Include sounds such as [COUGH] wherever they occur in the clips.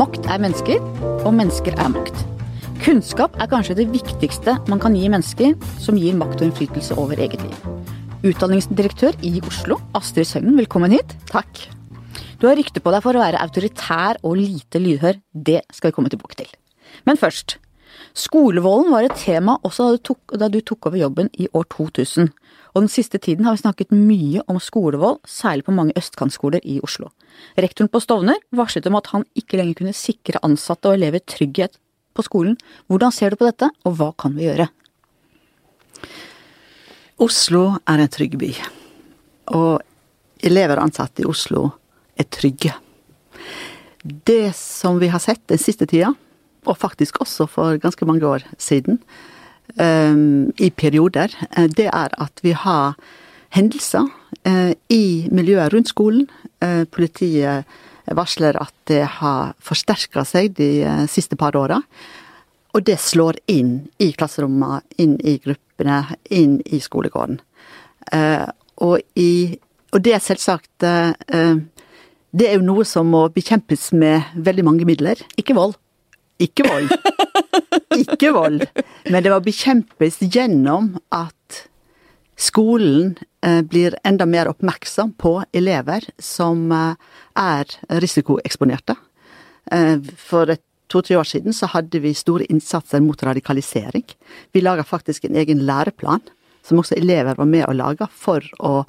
Makt er mennesker, og mennesker er makt. Kunnskap er kanskje det viktigste man kan gi mennesker som gir makt og innflytelse over eget liv. Utdanningsdirektør i Oslo, Astrid Søgnen, velkommen hit. Takk. Du har rykte på deg for å være autoritær og lite lydhør. Det skal vi komme tilbake til. Men først. Skolevolden var et tema også da du, tok, da du tok over jobben i år 2000. Og den siste tiden har vi snakket mye om skolevold, særlig på mange østkantskoler i Oslo. Rektoren på Stovner varslet om at han ikke lenger kunne sikre ansatte og elever trygghet på skolen. Hvordan ser du på dette, og hva kan vi gjøre? Oslo er en trygg by. Og elever og ansatte i Oslo er trygge. Det som vi har sett den siste tida, og faktisk også for ganske mange år siden, um, i perioder, eh, det er at vi har hendelser uh, i miljøet rundt skolen. Uh, politiet varsler at det har forsterka seg de siste par åra. Og det slår inn i klasserommene, inn i gruppene, inn i skolegården. Og, i, og, det er selvsagt Det er jo noe som må bekjempes med veldig mange midler. Ikke vold. Ikke vold. Ikke vold. Men det må bekjempes gjennom at skolen eh, blir enda mer oppmerksom på elever som eh, er risikoeksponerte. Eh, for to-tre år siden så hadde vi store innsatser mot radikalisering. Vi laga faktisk en egen læreplan, som også elever var med å lage, for, å,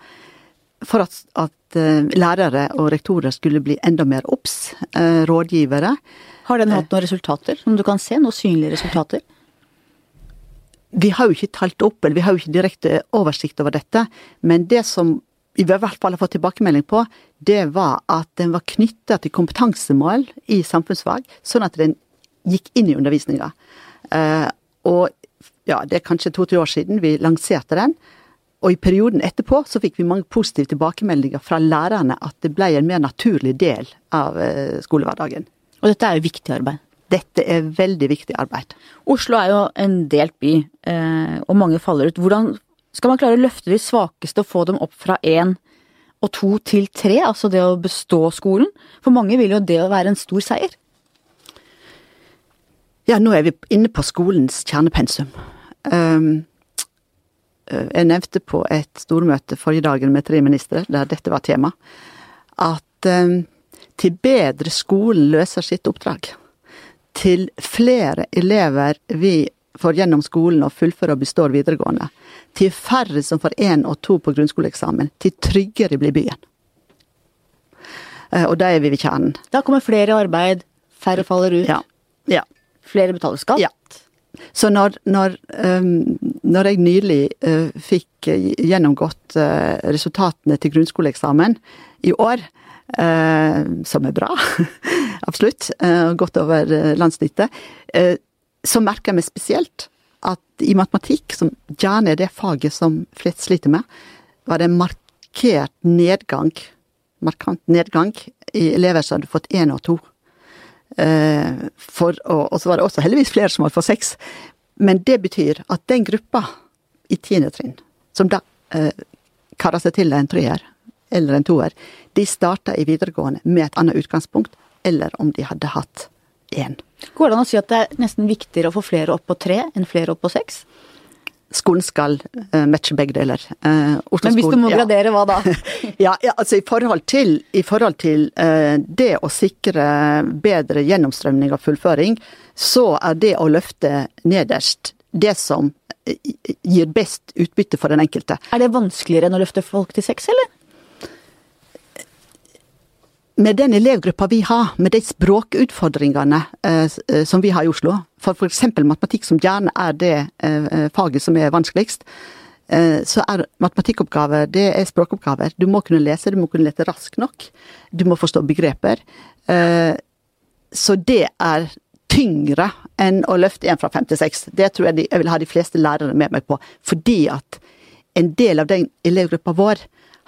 for at, at, lærere og rektorer skulle bli enda mer obs, rådgivere. Har den hatt noen resultater, som du kan se? Noen synlige resultater? Vi har jo ikke talt opp, eller vi har jo ikke direkte oversikt over dette, men det som vi i hvert fall har fått tilbakemelding på, det var at den var knytta til kompetansemål i samfunnsfag, sånn at den gikk inn i undervisninga. Uh, og ja, det er kanskje to-tre år siden vi lanserte den. Og i perioden etterpå så fikk vi mange positive tilbakemeldinger fra lærerne at det ble en mer naturlig del av uh, skolehverdagen. Og dette er jo viktig arbeid. Dette er veldig viktig arbeid. Oslo er jo en delt by, eh, og mange faller ut. Hvordan skal man klare å løfte de svakeste og få dem opp fra én og to til tre, altså det å bestå skolen? For mange vil jo det å være en stor seier. Ja, nå er vi inne på skolens kjernepensum. Um, jeg nevnte på et stormøte forrige dagen med tre ministre, der dette var tema, at um, til bedre skolen løser sitt oppdrag. Til flere elever vi får gjennom skolen og fullfører og består videregående. Til færre som får én og to på grunnskoleeksamen. Til tryggere blir byen. Eh, og det er vi ved kjernen. Da kommer flere i arbeid, færre faller ut. Ja. ja. Flere betaler skatt. Ja. Så når, når, um, når jeg nylig uh, fikk gjennomgått uh, resultatene til grunnskoleeksamen i år, eh, som er bra, [LAUGHS] absolutt, eh, godt over eh, landssnittet, eh, så merker jeg meg spesielt at i matematikk, som gjerne er det faget som flest sliter med, var det en markert nedgang, markant nedgang i elever som hadde fått én og to. Eh, for, og, så var det også heldigvis flere som hadde fått seks. Men det betyr at den gruppa i tiende trinn, som da eh, karer seg til en treer, eller en toer, de starta i videregående med et annet utgangspunkt, eller om de hadde hatt én. Går det an å si at det er nesten viktigere å få flere opp på tre enn flere opp på seks? Skolen skal uh, matche begge deler. Uh, Men hvis du må gradere, ja. hva da? [LAUGHS] ja, ja, altså i forhold til, i forhold til uh, det å sikre bedre gjennomstrømning og fullføring, så er det å løfte nederst det som gir best utbytte for den enkelte. Er det vanskeligere enn å løfte folk til seks, eller? Med den elevgruppa vi har, med de språkutfordringene eh, eh, som vi har i Oslo, for f.eks. matematikk, som gjerne er det eh, faget som er vanskeligst, eh, så er matematikkoppgaver det er språkoppgaver. Du må kunne lese, du må kunne lese raskt nok. Du må forstå begreper. Eh, så det er tyngre enn å løfte en fra fem til seks. Det tror jeg de, jeg vil ha de fleste lærere med meg på. Fordi at en del av den elevgruppa vår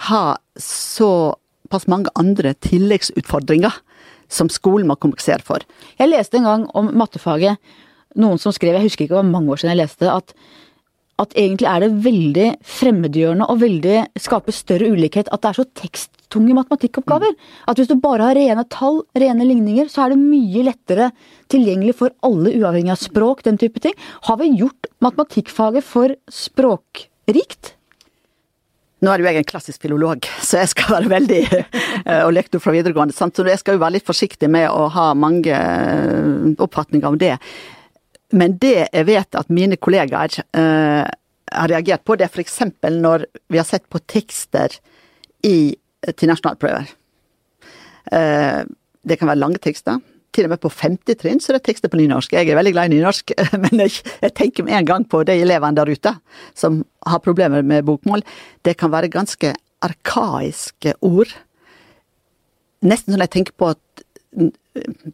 har så såpass mange andre tilleggsutfordringer som skolen må kompensere for. Jeg leste en gang om mattefaget, noen som skrev, jeg husker ikke, var mange år siden jeg leste at, at egentlig er det veldig fremmedgjørende og veldig skaper større ulikhet at det er så teksttunge matematikkoppgaver. At hvis du bare har rene tall, rene ligninger, så er det mye lettere tilgjengelig for alle, uavhengig av språk, den type ting. Har vi gjort matematikkfaget for språkrikt? Nå er jo jeg en klassisk filolog, så jeg skal være veldig [LAUGHS] Og lektor fra videregående, sant? så jeg skal jo være litt forsiktig med å ha mange eh, oppfatninger om det. Men det jeg vet at mine kollegaer uh, har reagert på, det er f.eks. når vi har sett på tekster i, til nasjonalprøver. Uh, det kan være lange tekster. Til og med på femte trinn så er det tekster på nynorsk. Jeg er veldig glad i nynorsk, [LAUGHS] men jeg, jeg tenker med en gang på de elevene der ute som har problemer med bokmål. Det kan være ganske arkaiske ord. Nesten sånn jeg tenker på at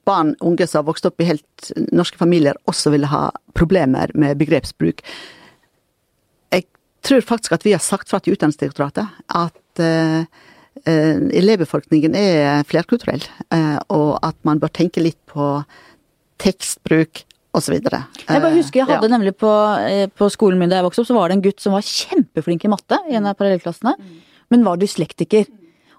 barn, unge som har vokst opp i helt norske familier, også ville ha problemer med begrepsbruk. Jeg tror faktisk at vi har sagt fra til Utdanningsdirektoratet at uh, elevbefolkningen er flerkulturell, uh, og at man bør tenke litt på tekstbruk osv. Jeg bare husker jeg hadde ja. nemlig på, på, skolen min da jeg vokste opp, så var det en gutt som var kjempeflink i matte i en av parallellklassene, men var dyslektiker.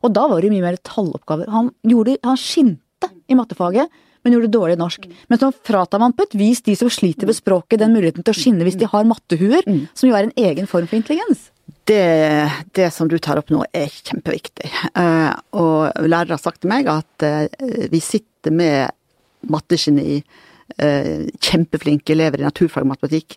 Og da var det mye mer talloppgaver. Han, gjorde, han skinte i mattefaget, men gjorde det dårlig i norsk. Men så fratar man på et vis de som sliter ved språket, den muligheten til å skinne hvis de har mattehuer, som jo er en egen form for intelligens. Det, det som du tar opp nå, er kjempeviktig. Uh, og lærere har sagt til meg at uh, vi sitter med mattegeni, uh, kjempeflinke elever i naturfag og matematikk.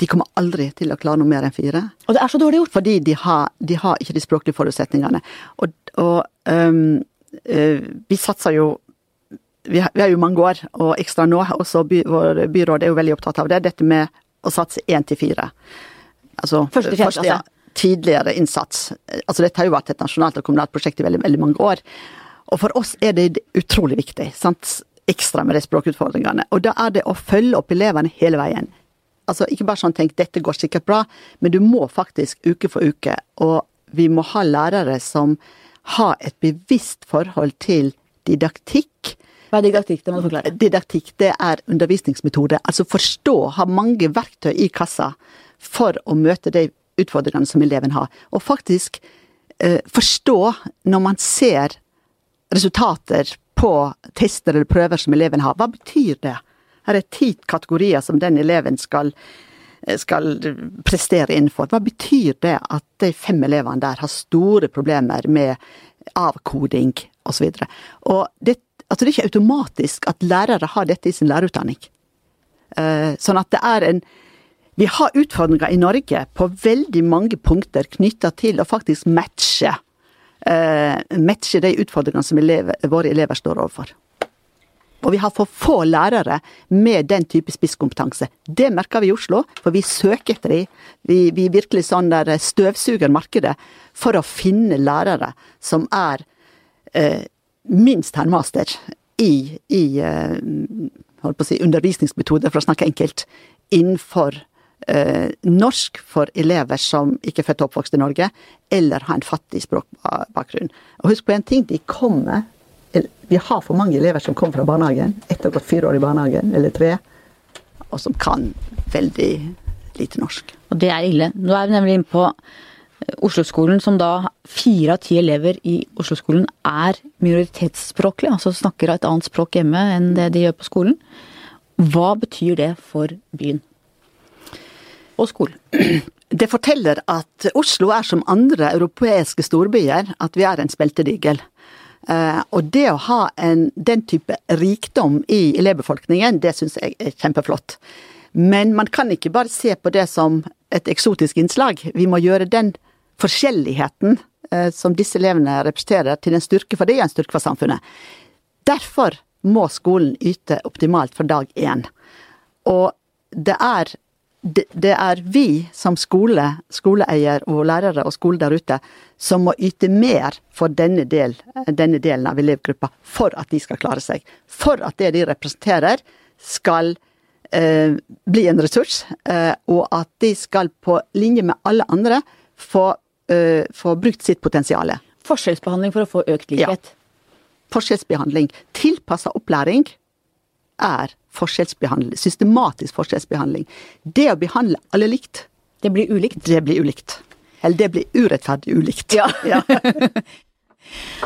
De kommer aldri til å klare noe mer enn fire. Og det er så dårlig gjort? Fordi de har, de har ikke de språklige forutsetningene. Og, og um, vi satser jo vi har, vi har, jo mange år, og ekstra nå, også by, vår byråd er jo veldig opptatt av det, dette med å satse én til fire. Altså første, fjerde, første, ja, tidligere innsats. Altså dette har jo vært et nasjonalt og kommunalt prosjekt i veldig, veldig mange år. Og for oss er det utrolig viktig, sant? ekstra med de språkutfordringene. Og da er det å følge opp elevene hele veien. Altså ikke bare sånn tenk dette går sikkert bra, men du må faktisk uke for uke, og vi må ha lærere som har et bevisst forhold til didaktikk, hva er didaktikk? Det må du forklare. Didaktikk, det er undervisningsmetode. Altså forstå, ha mange verktøy i kassa for å møte de utfordringene som eleven har. Og faktisk eh, forstå når man ser resultater på tester eller prøver som eleven har. Hva betyr det? Her er ti kategorier som den eleven skal, eh, skal prestere innenfor. Hva betyr det at de fem elevene der har store problemer med avkoding osv.? Det Altså det er ikke automatisk at lærere har dette i sin lærerutdanning. Uh, sånn at det er en Vi har utfordringer i Norge på veldig mange punkter knytta til å faktisk matche uh, matche de utfordringene som elever, våre elever står overfor. Og vi har for få lærere med den type spisskompetanse. Det merker vi i Oslo, for vi søker etter dem. Vi, vi virkelig sånn der støvsuger markedet for å finne lærere som er eh, minst har master i, i eh, si, undervisningsmetoder, for å snakke enkelt, innenfor norsk for elever som ikke er født og oppvokst i Norge, eller har en fattig språkbakgrunn. Og husk på en ting, de kommer Vi har for mange elever som kommer fra barnehagen etter å ha gått fire år i barnehagen, eller tre, og som kan veldig lite norsk. Og det er ille. Nå er vi nemlig inne på Oslo-skolen, som da fire av ti elever i Oslo-skolen er minoritetsspråklige, altså snakker et annet språk hjemme enn det de gjør på skolen. Hva betyr det for byen? Og skolen? [CLEARS THROAT] Det forteller at Oslo er som andre europeiske storbyer, at vi er en speltedigel. Uh, og det å ha en, den type rikdom i elevbefolkningen, det syns jeg er kjempeflott. Men man kan ikke bare se på det som et eksotisk innslag. Vi må gjøre den forskjelligheten eh, som disse elevene representerer, til en styrke, for det er en styrke for samfunnet. Derfor må skolen yte optimalt fra dag én. Og det er, det, det er vi som skole, skoleeier og lærere og skole der ute, som må yte mer for denne, del, denne delen av elevgruppa for at de skal klare seg. For at det de representerer, skal eh, bli en ressurs, eh, og at de skal på linje med alle andre få eh, få brukt sitt potensial. Forskjellsbehandling for å få økt likhet? Ja. Forskjellsbehandling. Tilpassa opplæring er forskjellsbehandling. Systematisk forskjellsbehandling. Det å behandle alle likt, Det blir ulikt. Det blir ulikt. Eller det blir urettferdig ulikt. Ja. [LAUGHS] [LAUGHS]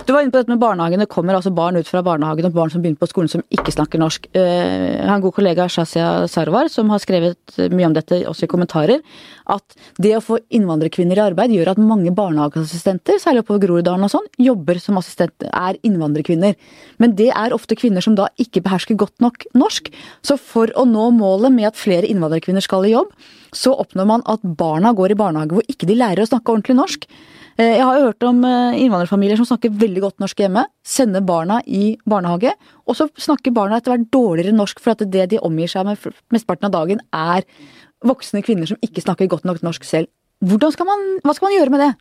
Du var inne på dette med barnehagen. Det kommer altså barn ut fra barnehagen og barn som begynner på skolen som ikke snakker norsk. Eh, jeg har en god kollega, Shazia Sarwar, som har skrevet mye om dette også i kommentarer. At det å få innvandrerkvinner i arbeid gjør at mange barnehageassistenter, særlig oppover Groruddalen og sånn, jobber som assistent, er innvandrerkvinner. Men det er ofte kvinner som da ikke behersker godt nok norsk. Så for å nå målet med at flere innvandrerkvinner skal i jobb, så oppnår man at barna går i barnehage hvor ikke de lærer å snakke ordentlig norsk. Eh, jeg har hørt om eh, innvandrerfamilier som snakker veldig godt norsk hjemme, sender barna i barnehage, og så snakker barna etter hvert dårligere norsk for at det de omgir seg med mesteparten av dagen er voksne kvinner som ikke snakker godt nok norsk selv. Skal man, hva skal man gjøre med det?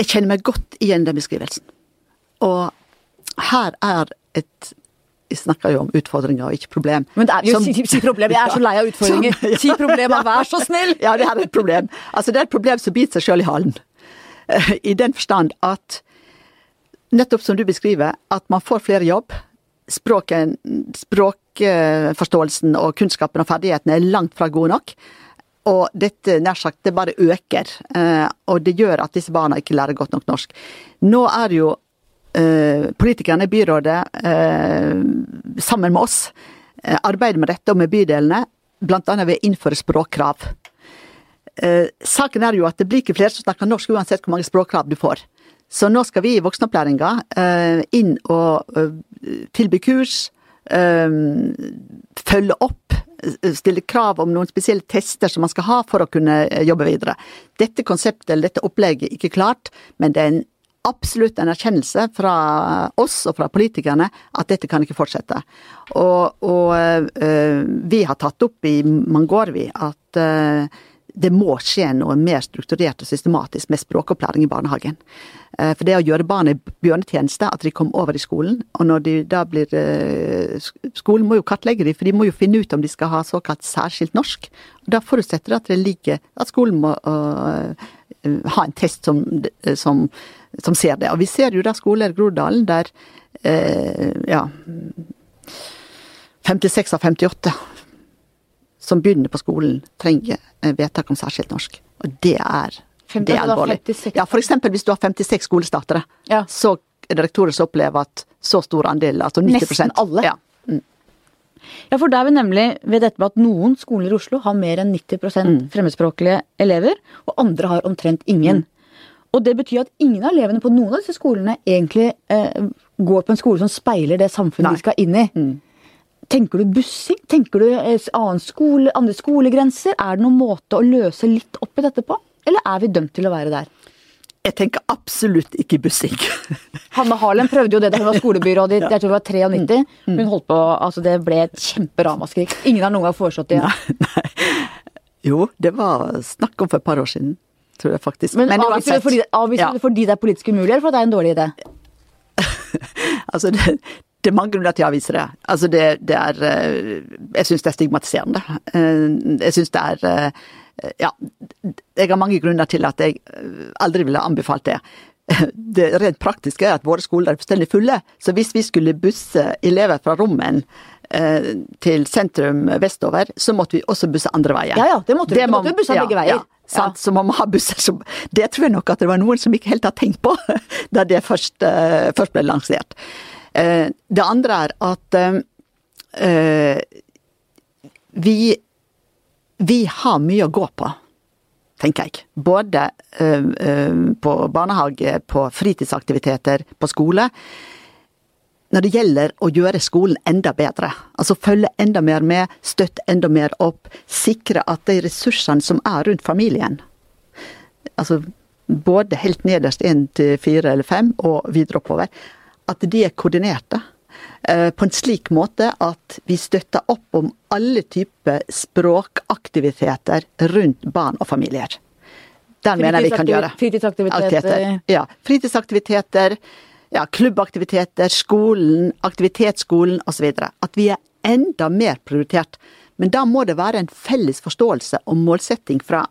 Jeg kjenner meg godt igjen den beskrivelsen. Og her er et vi snakker jo om utfordringer og ikke problem. Men det er jo, Som, si, si, problem, jeg er så lei av [LAUGHS] utfordringer. Som, [LAUGHS] ja. Si problemer, vær så snill! [LAUGHS] Ja, det er et problem. Altså, det er et problem som biter seg sjøl i halen. I den forstand at, nettopp som du beskriver, at man får flere jobb. Språken, språkforståelsen og kunnskapen og ferdighetene er langt fra gode nok. Og dette nær sagt, det bare øker. Eh, og det gjør at disse barna ikke lærer godt nok norsk. Nå er det jo Eh, politikerne i byrådet eh, sammen med oss eh, arbeider med dette og med bydelene, bl.a. ved å innføre språkkrav. Saken er jo at det blir ikke flere som snakker norsk uansett hvor mange språkkrav du får. Så nå skal vi i voksenopplæringa inn og tilby kurs, følge opp, stille krav om noen spesielle tester som man skal ha for å kunne jobbe videre. Dette konseptet eller dette opplegget er ikke klart, men det er en absolutt en erkjennelse fra oss og fra politikerne at dette kan ikke fortsette. Og, og uh, vi har tatt opp i mange at uh, det må skje noe mer strukturert og systematisk med språkopplæring i barnehagen. Uh, for det å gjøre barn en bjørnetjeneste, at de kommer over i skolen. Og når de da blir Skolen må jo kartlegge dem, for de må jo finne ut om de skal ha såkalt særskilt norsk. Da forutsetter det at det ligger At skolen må ha en test som, som som ser det. Og vi ser jo da skoler i Groruddalen der eh, ja 56 av 58 som begynner på skolen, trenger vedtak om særskilt norsk. Og det er, det er alvorlig. Ja, for eksempel hvis du har 56 skolestartere, ja. så er det rektorer som opplever at så stor andel, altså 90 Nesten alle. Ja. Mm. Ja, for da er vi nemlig ved dette med at noen skoler i Oslo har mer enn 90 mm. fremmedspråklige elever, og andre har omtrent ingen. Mm. Og det betyr at ingen av elevene på noen av disse skolene egentlig eh, går på en skole som speiler det samfunnet Nei. de skal inn i. Mm. Tenker du bussing? Tenker du eh, skole, andre skolegrenser? Er det noen måte å løse litt opp i dette på? Eller er vi dømt til å være der? Jeg tenker absolutt ikke bussing. [LAUGHS] Hanne Harlem prøvde jo det da hun var skolebyråd i jeg tror det var 93. Mm. Hun holdt på, altså Det ble et kjemperamaskrik. Ingen har noen gang foreslått det. Nei, nei. Jo, det var snakk om for et par år siden tror jeg faktisk. Men, Men avviser du det fordi, ja. det fordi det er politisk umulig, eller fordi det er en dårlig idé? [LAUGHS] altså, det, det er mange grunner til at jeg avviser det. Altså, det, det er eh, Jeg syns det er stigmatiserende. Eh, jeg syns det er eh, Ja, jeg har mange grunner til at jeg aldri ville anbefalt det. [LAUGHS] Det rent praktiske er at våre skoler er fullstendig fulle, så hvis vi skulle busse elever fra Rommen til sentrum vestover, så måtte vi også busse andre veier. Ja ja, det måtte vi. måtte busse begge veier. Ja, ja. Så man må ha busser som Det tror jeg nok at det var noen som ikke helt har tenkt på [LAUGHS] da det først, uh, først ble lansert. Uh, det andre er at uh, vi, vi har mye å gå på, tenker jeg. Både på barnehage, på fritidsaktiviteter, på skole når det gjelder å gjøre skolen enda bedre. Altså følge enda mer med, støtte enda mer opp. Sikre at de ressursene som er rundt familien, altså både helt nederst én til fire eller fem og videre oppover, at de er koordinerte. Eh, på en slik måte at vi støtter opp om alle typer språkaktiviteter rundt barn og familier. Den mener jeg vi kan gjøre. Fritidsaktiviteter? Ja. Fritidsaktiviteter ja, klubbaktiviteter, skolen, aktivitetsskolen osv. At vi er enda mer prioritert. Men da må det være en felles forståelse og målsetting fra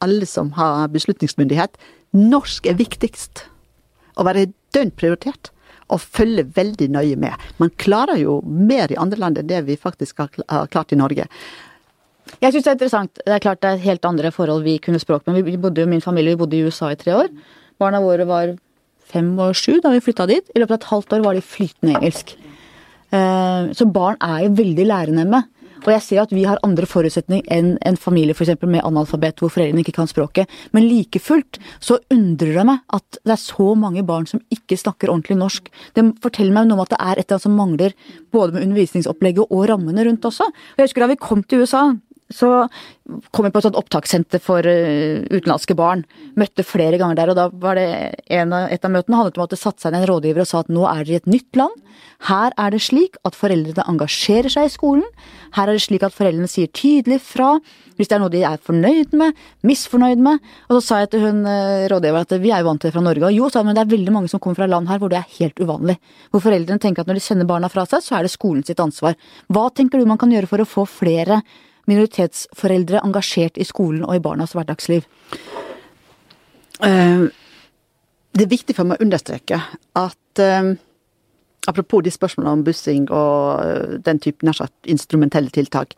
alle som har beslutningsmyndighet. Norsk er viktigst. Å være dønn prioritert. Og følge veldig nøye med. Man klarer jo mer i andre land enn det vi faktisk har klart i Norge. Jeg syns det er interessant. Det er klart det er helt andre forhold vi kunne språk, men vi bodde jo, min familie vi bodde i USA i tre år. Barna våre var fem og sju da vi flytta dit. I løpet av et halvt år var de flytende engelsk. Eh, Så barn er jo veldig lærende. Og jeg ser at vi har andre forutsetninger enn en familie for eksempel, med analfabet hvor foreldrene ikke kan språket. Men like fullt så undrer det meg at det er så mange barn som ikke snakker ordentlig norsk. Det forteller meg noe om at det er et eller annet som mangler både med undervisningsopplegget og rammene rundt også. Og jeg husker da vi kom til USA, så kom jeg på et sånt opptakssenter for eh, utenlandske barn. Møtte flere ganger der, og da var det en av, et av møtene handlet om at det satte seg ned en rådgiver og sa at nå er dere i et nytt land. Her er det slik at foreldrene engasjerer seg i skolen. Her er det slik at foreldrene sier tydelig fra hvis det er noe de er fornøyd med, misfornøyd med. Og så sa jeg til hun eh, rådgiver at vi er jo vant til det fra Norge. Og jo, sa hun, men det er veldig mange som kommer fra land her hvor det er helt uvanlig. Hvor foreldrene tenker at når de sender barna fra seg, så er det skolen sitt ansvar. Hva tenker du man kan gjøre for å få flere minoritetsforeldre engasjert i skolen og i barnas hverdagsliv? Eh, Det er viktig for meg å understreke at eh, apropos de spørsmålene om bussing og eh, den typen instrumentelle tiltak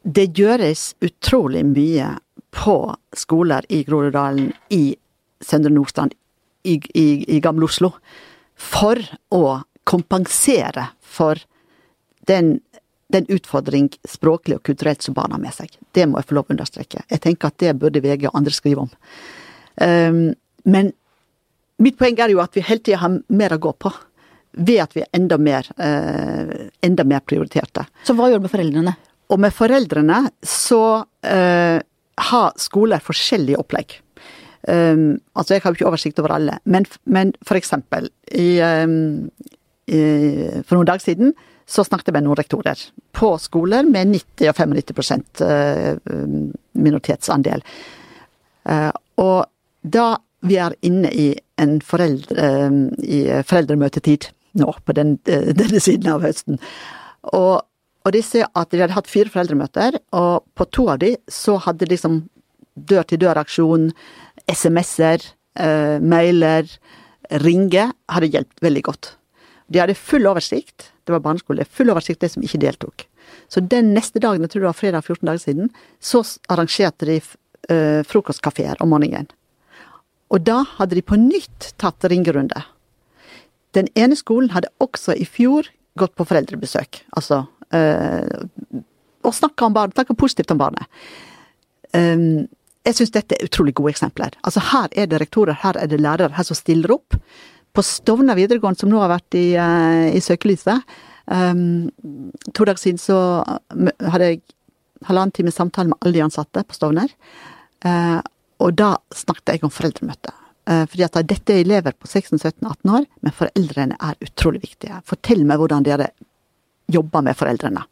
Det gjøres utrolig mye på skoler i Groruddalen, i Søndre Nordstrand, i, i, i Gamle Oslo, for å kompensere for den, den utfordring språklig og kulturelt som barna har med seg. Det må jeg få lov å understreke. Jeg tenker at det burde VG og andre skrive om. Um, men mitt poeng er jo at vi hele tida har mer å gå på. Ved at vi er enda mer, uh, enda mer prioriterte. Så hva gjør du med foreldrene? Og med foreldrene så uh, har skoler forskjellige opplegg. Um, altså jeg har jo ikke oversikt over alle, men, men for eksempel i, um, i, For noen dager siden så snakket jeg med noen rektorer på skoler med 90 og 95 uh, minoritetsandel. Uh, og da vi er inne i en foreldre, uh, i foreldremøtetid nå på den, denne siden av høsten, og, og de ser at de hadde hatt fire foreldremøter, og på to av de så hadde liksom dør-til-dør-aksjon, SMS-er, eh, mailer, ringe, hadde hjulpet veldig godt. De hadde full oversikt, det var barneskole, full oversikt de som ikke deltok. Så den neste dagen, jeg tror det var fredag 14 dager siden, så arrangerte de eh, frokostkafeer om morgenen. Og da hadde de på nytt tatt ringerunde. Den ene skolen hadde også i fjor gått på foreldrebesøk, altså eh, Og snakka om barnet, snakka positivt om barnet. Um, jeg syns dette er utrolig gode eksempler. Altså Her er det rektorer, her er det lærere her som stiller opp. På Stovner videregående, som nå har vært i, uh, i søkelyset um, To dager siden så hadde jeg halvannen time samtale med alle de ansatte på Stovner. Uh, og da snakket jeg om foreldremøte. Uh, fordi at dette er elever på 16-17-18 år, men foreldrene er utrolig viktige. Fortell meg hvordan dere jobber med foreldrene.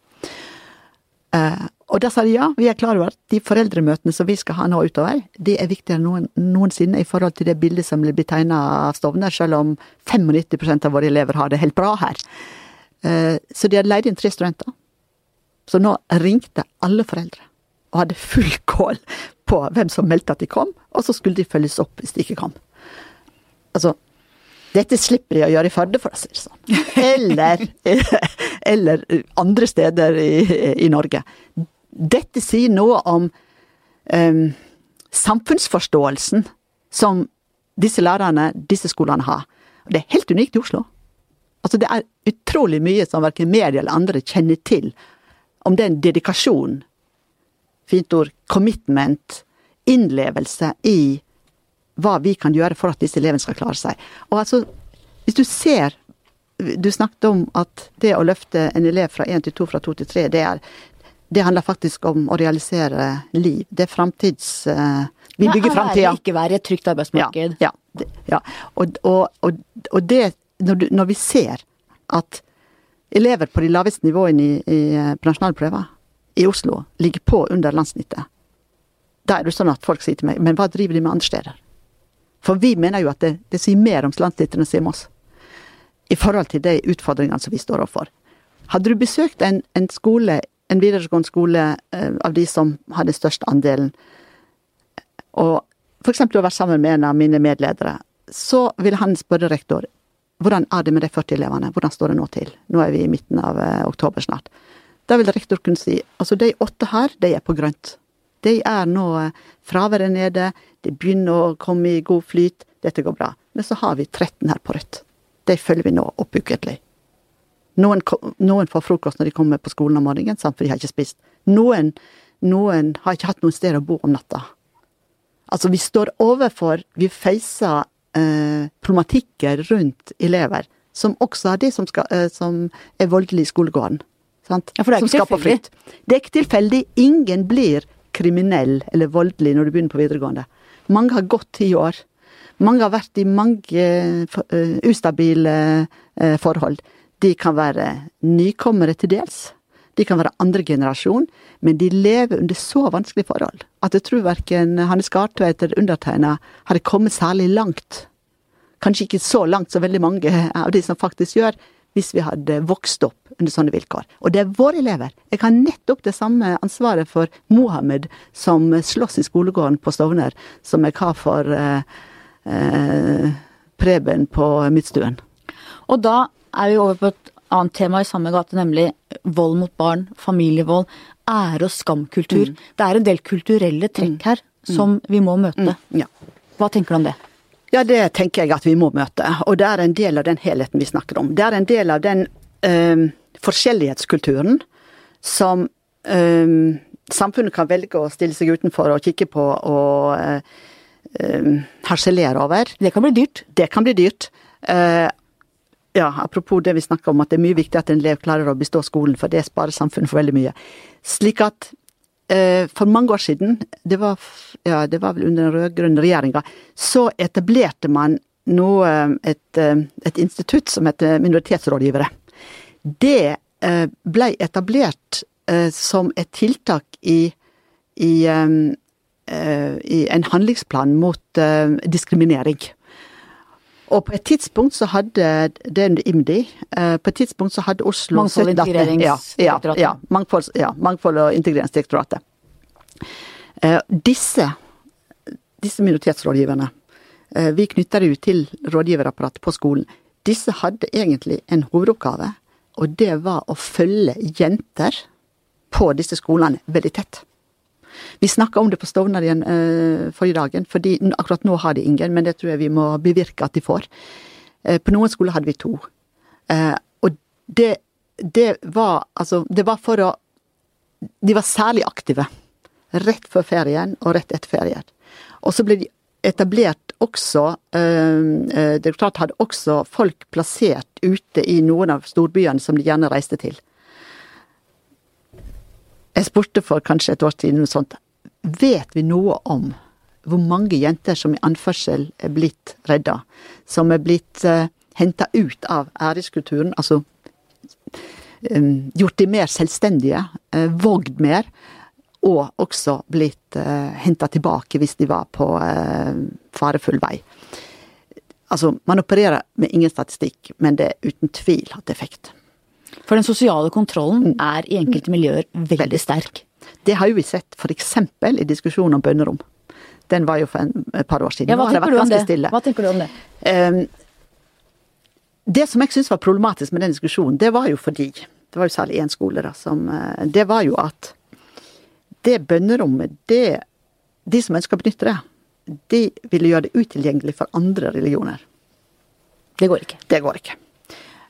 Uh, og da sa de ja, vi er klar over at de foreldremøtene som vi skal ha nå utover, det er viktigere enn noen, noensinne i forhold til det bildet som blir tegna av Stovner, selv om 95% av våre elever har det helt bra her. Uh, så de hadde leid inn tre studenter. Så nå ringte alle foreldre og hadde full kål på hvem som meldte at de kom, og så skulle de følges opp hvis de ikke kom. Altså, dette slipper de å gjøre i Førde, for å si det sånn. Eller, [LAUGHS] eller andre steder i, i, Norge. Dette sier noe om um, samfunnsforståelsen som disse lærerne, disse skolene har. Det er helt unikt i Oslo. Altså, det er utrolig mye som verken media eller andre kjenner til om den dedikasjonen, fint ord, commitment, innlevelse i hva vi kan gjøre for at disse elevene skal klare seg. Og altså, hvis du ser Du snakket om at det å løfte en elev fra én til to, fra to til tre, det, er, det handler faktisk om å realisere liv. Det er framtids... Uh, vi bygger framtida. Ikke være et trygt arbeidsmarked. Ja. ja, ja. Og, og, og, og, det når, du, når, vi ser at elever på de laveste nivåene i, i, på nasjonalprøver i Oslo ligger på under landssnittet, da er det sånn at folk sier til meg Men hva driver de med andre steder? For vi mener jo at det, det sier mer om landstitterne enn sier om oss. I forhold til de utfordringene som vi står overfor. Hadde du besøkt en, en skole, en videregående skole uh, av de som har den største andelen, og f.eks. å være sammen med en av mine medledere, så vil han spørre rektor hvordan er det med de 40 elevene, hvordan står det nå til? Nå er vi i midten av uh, oktober snart. Da vil rektor kunne si altså de åtte her, de er på grønt. De er nå eh, fraværet nede, de begynner å komme i god flyt, dette går bra. Men så har vi 13 her på rødt. De følger vi nå oppukentlig. Noen, noen, får frokost når de kommer på skolen om morgenen, sant, for de har ikke spist. Noen, noen har ikke hatt noe sted å bo om natta. Altså, vi står overfor Vi feiser eh, problematikker rundt elever som også er de som, skal, eh, som er voldelige i skolegården. Sant? Ja, for det er ikke tilfeldig. Det er ikke tilfeldig. Ingen blir kriminell eller voldelig når du begynner på videregående. Mange har gått ti år. Mange har vært i mange uh, ustabile uh, forhold. De kan være nykommere til dels. De kan være andre generasjon, men de lever under så vanskelige forhold at jeg tror verken Hanne Skartveit eller undertegna hadde kommet særlig langt. Kanskje ikke så langt som veldig mange av de som faktisk gjør, hvis vi hadde vokst opp under sånne vilkår. Og det er våre elever. Jeg har nettopp det samme ansvaret for Mohammed som slåss i skolegården på Stovner, som jeg har for eh, eh, Preben på Midtstuen. Og da er vi over på et annet tema i samme gate, nemlig vold mot barn, familievold, ære- og skamkultur. Mm. Det er en del kulturelle trekk mm. her som vi må møte. Mm. Ja. Hva tenker du om det? Ja, det tenker jeg at vi må møte. Og det er en del av den helheten vi snakker om. Det er en del av den øh, forskjellighetskulturen som øh, samfunnet kan velge å stille seg utenfor og kikke på og øh, harselere over. Det kan bli dyrt. Det kan bli dyrt. Ja, apropos det vi snakka om, at det er mye viktig at en elev klarer å bestå skolen, for det sparer samfunnet for veldig mye. Slik at Eh, for mange år siden, det var, ja, det var vel under den rød-grønne regjeringa, så etablerte man nå et, eh, et, institutt som heter minoritetsrådgivere. Det eh, ble etablert som et tiltak i, i, i en handlingsplan mot diskriminering. Og på et tidspunkt så hadde det er IMDi, på et tidspunkt så hadde Oslo Mangfold- og integreringsdirektoratet. Ja, ja, mangfold, ja, mangfold- og integreringsdirektoratet. Eh, disse, disse minoritetsrådgiverne, eh, vi knytter det jo til rådgiverapparatet på skolen. Disse hadde egentlig en hovedoppgave, og det var å følge jenter på disse skolene veldig tett. Vi snakka om det på Stovner igjen uh, forrige dagen, fordi akkurat nå har de ingen, men det tror jeg vi må bevirke at de får. Uh, på noen skoler hadde vi to. Uh, og det, det var altså Det var for å De var særlig aktive rett før ferien og rett etter ferien. Og så ble de etablert også eh, Direktoratet hadde også folk plassert ute i noen av storbyene som de gjerne reiste til. Jeg spurte for kanskje et år siden noe sånt. Vet vi noe om hvor mange jenter som i anførsel er blitt redda? Som er blitt uh, henta ut av æreskulturen, altså um, gjort de mer selvstendige, uh, vågd mer, og også blitt uh, henta tilbake hvis de var på uh, farefull vei. Altså, man opererer med ingen statistikk, men det er uten tvil hatt effekt. For den sosiale kontrollen mm. er i enkelte miljøer veldig, sterk. Det har jo vi sett f.eks. i diskusjonen om bønnerom. Den var jo for en, et par år siden. Ja, hva, tenker det? hva, tenker du om det? Um, det som jeg syns var problematisk med den diskusjonen, det var jo fordi Det var jo særlig én skole, da, som uh, Det var jo at det bønnerommet, det De som ønsker å benytte det, de ville gjøre det utilgjengelig for andre religioner. Det går ikke. Det går ikke.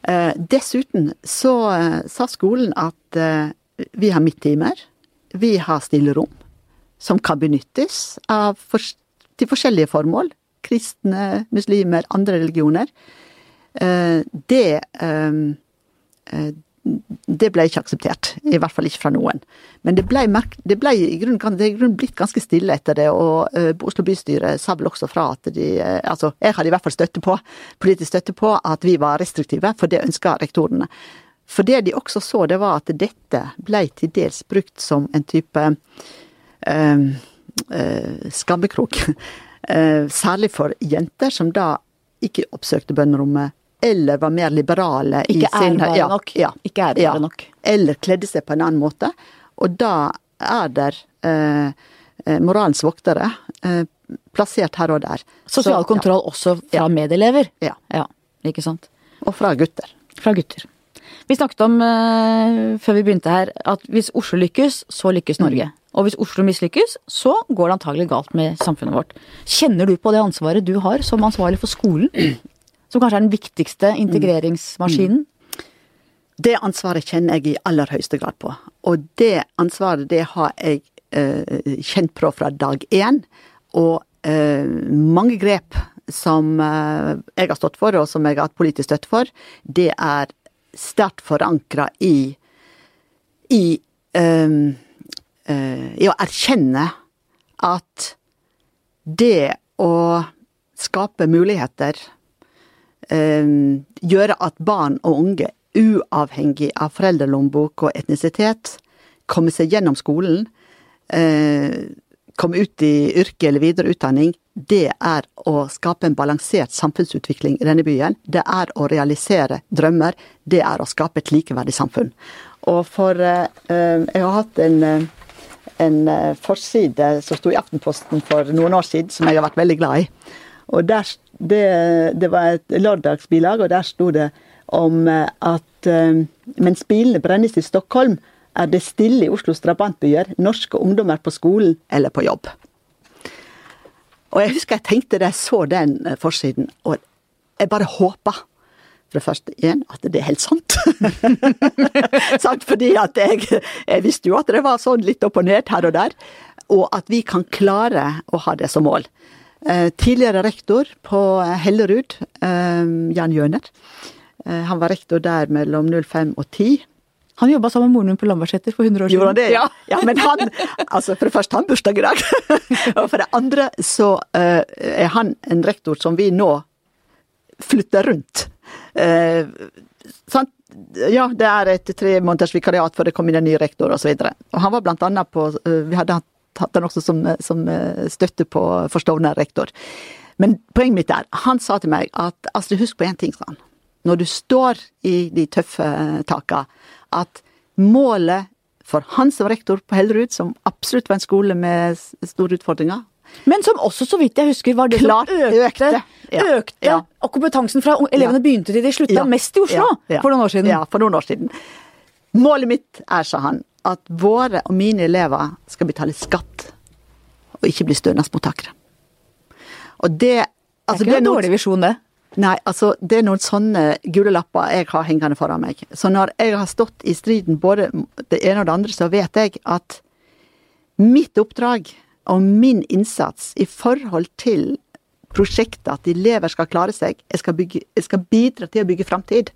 Eh, dessuten så eh, sa skolen at eh, vi har midttimer, vi har stillerom, som kan benyttes av, til forskjellige formål. Kristne, muslimer, andre religioner. Det det ble ikke akseptert. I hvert fall ikke fra noen. Men det ble, det ble i grunnen, det blitt ganske stille etter det, og uh, Oslo bystyre sa vel også fra at de uh, Altså, jeg hadde i hvert fall støtte på, politisk støtte på, at vi var restriktive, for det ønska rektorene. For det de også så, det var at dette ble til dels brukt som en type uh, skammekrok. [LAUGHS] særlig for jenter som da ikke oppsøkte bønnerommet eller var mer liberale ikke i sin Ikke ja, nok. Ja, ikke ærbare ja, nok. Eller kledde seg på en annen måte. Og da er der eh, eh, moralens voktere eh, plassert her og der. Sosial Så, kontroll også fra medelever. Ja. ja. Ikke sant. Og fra gutter. Fra gutter. Vi snakket om uh, før vi begynte her at hvis Oslo lykkes, så lykkes Norge. Mm. Og hvis Oslo mislykkes, så går det antagelig galt med samfunnet vårt. Kjenner du på det ansvaret du har som ansvarlig for skolen? Som kanskje er den viktigste integreringsmaskinen? Det ansvaret kjenner jeg i aller høyeste grad på. Og det ansvaret det har jeg eh, kjent på fra dag én. Og eh, mange grep som eh, jeg har stått for, og som jeg har hatt politisk støtte for, det er sterkt forankra i i, um, uh, i å erkjenne at det å skape muligheter Gjøre at barn og unge, uavhengig av foreldrelommebok og etnisitet, kommer seg gjennom skolen, uh, komme ut i yrke eller videre utdanning, det er å skape en balansert samfunnsutvikling i denne byen. Det er å realisere drømmer. Det er å skape et likeverdig samfunn. Og for uh, Jeg har hatt en, en forside som sto i Aftenposten for noen år siden, som jeg har vært veldig glad i. Og der, det, det var et lørdagsbilag, og der sto det om at uh, mens bilene brennes i Stockholm, er det stille i Oslos drabantbyer, norske ungdommer på skolen eller på jobb. Og jeg husker jeg tenkte da jeg så den eh, forsiden, og jeg bare håpa for det første igjen at det er helt sant. [LAUGHS] sant? Fordi at jeg, jeg, visste jo at det var sånn litt opp og ned her og der. Og at vi kan klare å ha det som mål. Eh, tidligere rektor på Hellerud, eh, Jan Jøner. Eh, han var rektor der mellom 05 og 10. Han jobba sammen med moren min på Lambertseter for 100 år siden. Det? Ja. ja. men han Altså, for det første, han bursdag i dag. [LAUGHS] og for det andre så er han en rektor som vi nå flytter rundt. Sant? Ja, det er et tre måneders vikariat før det kom inn en ny rektor, osv. Han var blant annet på Vi hadde hatt han også som, som støtte på forstående rektor. Men poenget mitt er, han sa til meg at Astrid, husk på én ting, sa han. Når du står i de tøffe taka, at målet for han som rektor på Hellerud, som absolutt var en skole med store utfordringer men som også, så vidt jeg husker, var det Klart, som økte, økte, ja, økte ja. og kompetansen fra elevene begynte til de slutta mest i Oslo for noen år siden. Ja, for noen år siden. Målet mitt er, sa han, at våre og mine elever skal betale skatt, og ikke bli stønadsmottakere. Og det Altså, det er ikke noen dårlig visjon, det. Nei, altså det er noen sånne gule lapper jeg har hengende foran meg. Så når jeg har stått i striden både det ene og det andre, så vet jeg at mitt oppdrag og min innsats i forhold til prosjektet, at elever skal klare seg, jeg skal, bygge, jeg skal bidra til å bygge framtid.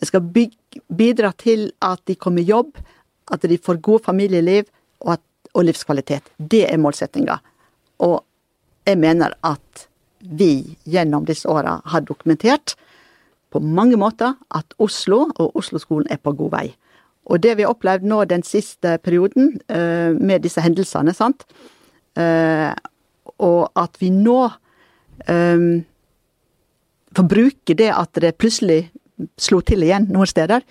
Jeg skal bygge, bidra til at de kommer i jobb, at de får gode familieliv og, at, og livskvalitet. Det er målsettinga. Og jeg mener at vi gjennom disse åra har dokumentert på mange måter at Oslo og Oslo-skolen er på god vei. Og det vi har opplevd nå den siste perioden, uh, med disse hendelsene, sant, uh, og at vi nå um, får bruke det at det plutselig slo til igjen noen steder,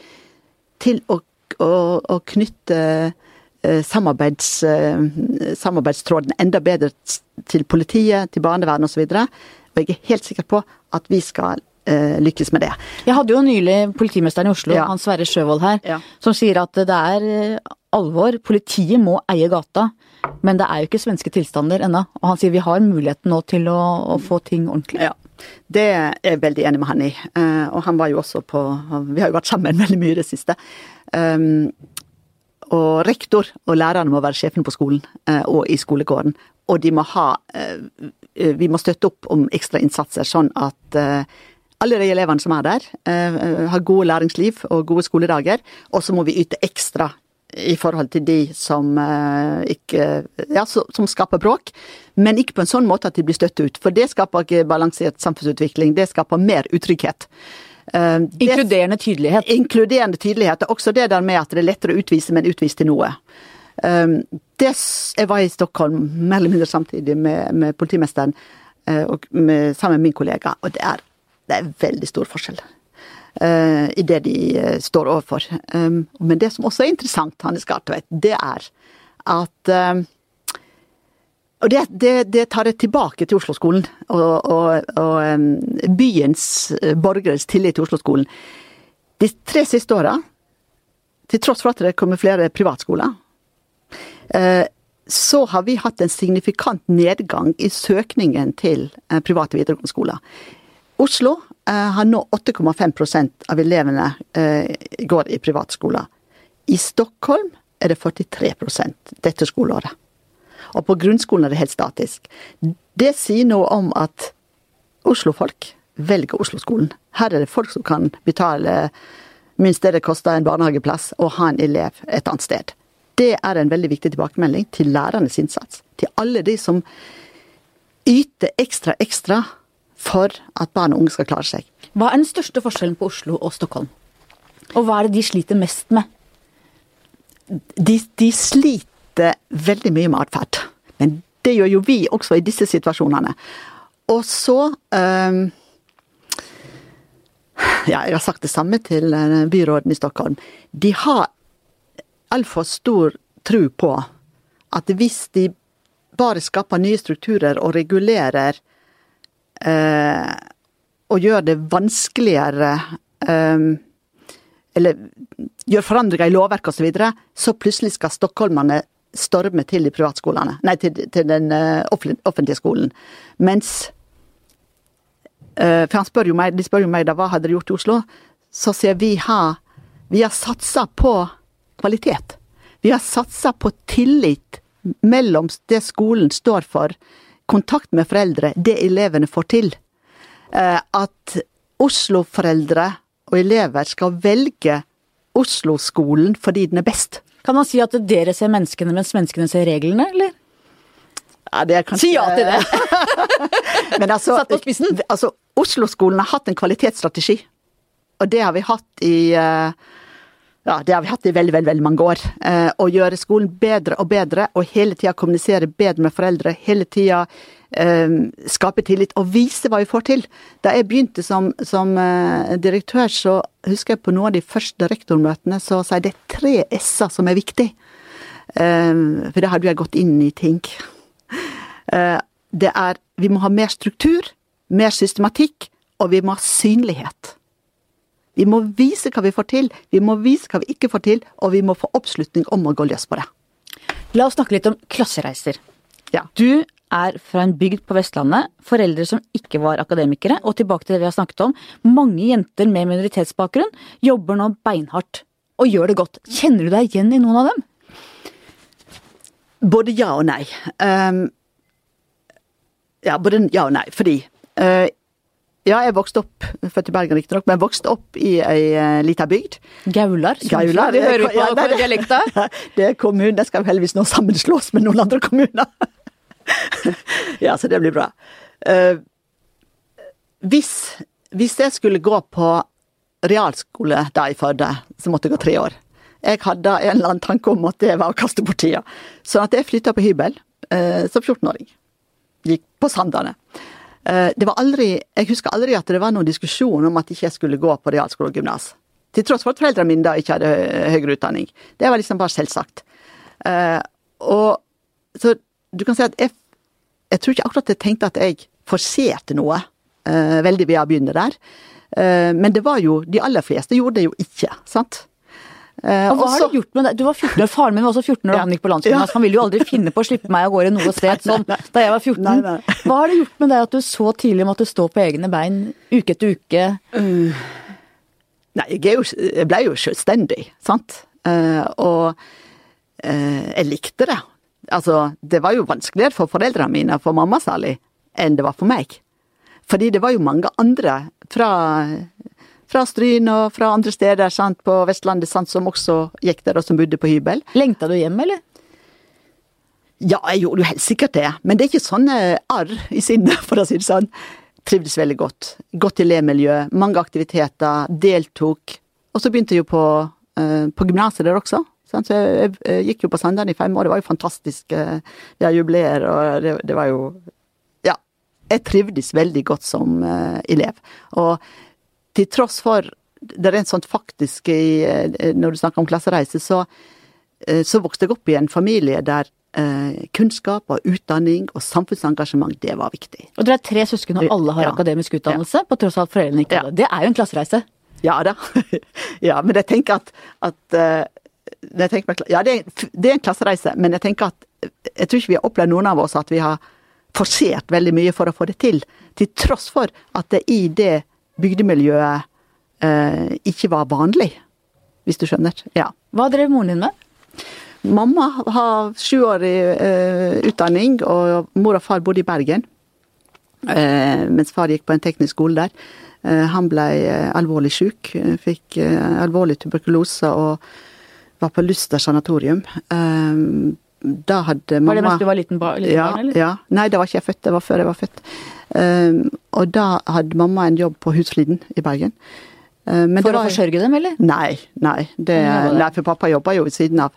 til å, å, å knytte samarbeids, samarbeidstråden enda bedre til politiet, til barnevernet osv. Og, og jeg er helt sikker på at vi skal uh, lykkes med det. Jeg hadde jo nylig politimesteren i Oslo, ja. Hans Sverre Sjøvold her, ja. som sier at det er eh, alvor. Politiet må eie gata. Men det er jo ikke svenske tilstander ennå. Og han sier vi har muligheten nå til å, å få ting ordentlig. Ja. Det er jeg veldig enig med han i. Uh, og han var jo også på Vi har jo vært sammen [LAUGHS] veldig mye i det siste. Um, og rektor og lærerne må være sjefen på skolen uh, og i skolegården og de må ha eh, Vi må støtte opp om ekstra innsatser, sånn at eh, alle de elevene som er der, eh, har gode læringsliv og gode skoledager. Og så må vi yte ekstra i forhold til de som ikke Ja, som skaper bråk. Men ikke på en sånn måte at de blir støtt ut. For det skaper ikke balansert samfunnsutvikling. Det skaper mer utrygghet. Uh, inkluderende tydelighet. Inkluderende tydelighet. Og også det der med at det er lettere å utvise, men utvise til noe. Uh, det, jeg var i Stockholm mer eller mindre samtidig med, med politimesteren uh, og med, sammen med min kollega, og det er, det er veldig stor forskjell. Uh, i det de uh, står overfor. Um, men det som også er interessant, Hanne Skartveit, det er at um, og det, det, det, tar jeg tilbake til Oslo-skolen, og, og, og um, byens borgeres tillit til Oslo-skolen. De tre siste åra, til tross for at det kommer flere privatskoler, eh, så har vi hatt en signifikant nedgang i søkningen til eh, private videregående skoler. Oslo eh, har nå 8,5% av elevene går i privatskoler. I Stockholm er det 43% dette skoleåret. Og på grunnskolen er det helt statisk. Det sier noe om at Oslo-folk velger Oslo-skolen. Her er det folk som kan betale minst det det koster en barnehageplass, og ha en elev et annet sted. Det er en veldig viktig tilbakemelding til lærernes innsats. Til alle de som yter ekstra, ekstra for at barn og unge skal klare seg. Hva er den største forskjellen på Oslo og Stockholm? Og hva er det de sliter mest med? De, de sliter veldig mye med atferd. Men det gjør jo vi også i disse situasjonene. Og så um, Ja, jeg har sagt det samme til eh, byråden i Stockholm. De har altfor stor tro på at hvis de bare skaper nye strukturer og regulerer eh, og gjør det vanskeligere eh, Eller gjør forandringer i lovverk osv., så, videre, så plutselig skal stockholmerne storme til de privatskolene. Nei, til, til den uh, offentlige skolen. Mens uh, For spør meg, de spør jo meg da hva hadde de gjort i Oslo. Så sier vi har vi har satsa på kvalitet. Vi har satsa på tillit mellom det skolen står for, kontakt med foreldre, det elevene får til. Eh, at Oslo-foreldre og elever skal velge Oslo-skolen fordi den er best. Kan man si at dere ser menneskene mens menneskene ser reglene, eller? Ja, det er kanskje... Si ja til det! [LAUGHS] Men altså, Satt på spissen. Altså, Oslo-skolen har hatt en kvalitetsstrategi. Og det har vi hatt i uh, ja, det har vi hatt i veldig, veldig, veldig mange år. Eh, å gjøre skolen bedre og bedre, og hele tida kommunisere bedre med foreldre. Hele tida eh, skape tillit, og vise hva vi får til. Da jeg begynte som, som eh, direktør, så husker jeg på noen av de første rektormøtene, så sa jeg det er tre s-er som er viktig. Eh, for da hadde jeg gått inn i ting. Eh, det er Vi må ha mer struktur, mer systematikk, og vi må ha synlighet. Vi må vise hva vi får til, vi må vise hva vi ikke får til, og vi må få oppslutning om å gå løs på det. La oss snakke litt om klassereiser. Ja. Du er fra en bygd på Vestlandet, foreldre som ikke var akademikere, og tilbake til det vi har snakket om, mange jenter med minoritetsbakgrunn jobber nå beinhardt og gjør det godt. Kjenner du deg igjen i noen av dem? Både ja og nei. Um, ja, både ja og nei. Fordi uh, ja, jeg vokste opp, født i Bergen riktignok, men vokste opp i ei uh, lita bygd. Gaular? Gaular. Du hører på, ja, på dialekta. [LAUGHS] Det er kommunen, det skal jo heldigvis nå sammenslås med noen andre kommuner. [LAUGHS] ja, så det blir bra. Uh, hvis, hvis jeg skulle gå på realskole da i Førde, så måtte jeg gå tre år. Jeg hadde en eller annen tanke om at det var å kaste bort tida. Så at jeg flytta på hybel uh, som 14-åring. Gikk på Sandane. Eh, det var aldri, Jeg husker aldri at det var noen diskusjon om at ikke jeg skulle gå på realskole og gymnas. Til tross for at foreldrene mine da ikke hadde høyere utdanning. Det var liksom bare selvsagt. Uh, og så du kan si at jeg, jeg tror ikke akkurat jeg tenkte at jeg forserte noe uh, veldig ved å begynne der. Men det var jo De aller fleste gjorde det jo ikke, sant? Uh, og hva har du gjort med det? Du var 14 år, Faren min var også 14 år da ja. han gikk på landsskolen. Ja. Han ville jo aldri finne på å slippe meg av gårde noe sted [LAUGHS] sånn da jeg var 14. Nei, nei. Hva har det gjort med deg at du så tidlig måtte stå på egne bein uke etter uke? Uh, nei, jeg, jo, jeg, ble jo selvstendig, sant. Uh, og jeg likte det. Altså, det var jo vanskeligere for foreldrene mine, for mamma særlig, enn det var for meg. Fordi det var jo mange andre fra fra Stryn og fra andre steder sant, på Vestlandet sant, som også gikk der, og som bodde på hybel. Lengta du hjem, eller? Ja, jeg gjorde jo helt sikkert det. Men det er ikke sånne arr i sinnet, for å si det sånn. Trivdes veldig godt. Godt elevmiljø, mange aktiviteter, deltok. Og så begynte jeg jo på, uh, på gymnaset der også. Sant? Så jeg, gikk jo på Sandane i fem år, det var jo fantastisk. Vi har jubileer, og det, det, var jo Ja. Jeg trivdes veldig godt som uh, elev. Og til tross for det en sånt faktisk i, eh, Når du snakker om klassereise, så, eh, så vokste jeg opp i en familie der eh, kunnskap og utdanning og samfunnsengasjement, det var viktig. Og dere er tre søsken, og alle har ja. akademisk utdannelse, ja. på tross av at foreldrene ikke hadde det. Det er jo en klassereise. Ja da. [LAUGHS] ja, men jeg tenker at, at jeg tenker meg, Ja, det er, det er en klassereise, men jeg tenker at jeg tror ikke vi har opplevd noen av oss at vi har forsert veldig mye for å få det til. Til tross for at det i det bygdemiljøet eh, ikke var vanlig. Hvis du skjønner. Ja. Hva drev moren din med? Mamma har sjuårig eh, utdanning, og mor og far bodde i Bergen. Eh, mens far gikk på en teknisk skole der. Eh, han ble eh, alvorlig syk, eh, fikk alvorlig tuberkulose og var på Luster sanatorium. Da hadde mamma Var det mens du var liten, ba liten ja, barn, eller? Ja. Nei, da var ikke jeg født. Det var før jeg var født. Um, og da hadde mamma en jobb på Husfliden i Bergen. Men For det å forsørge dem, eller? Nei, nei. Det, nei, for pappa jobba jo ved siden av.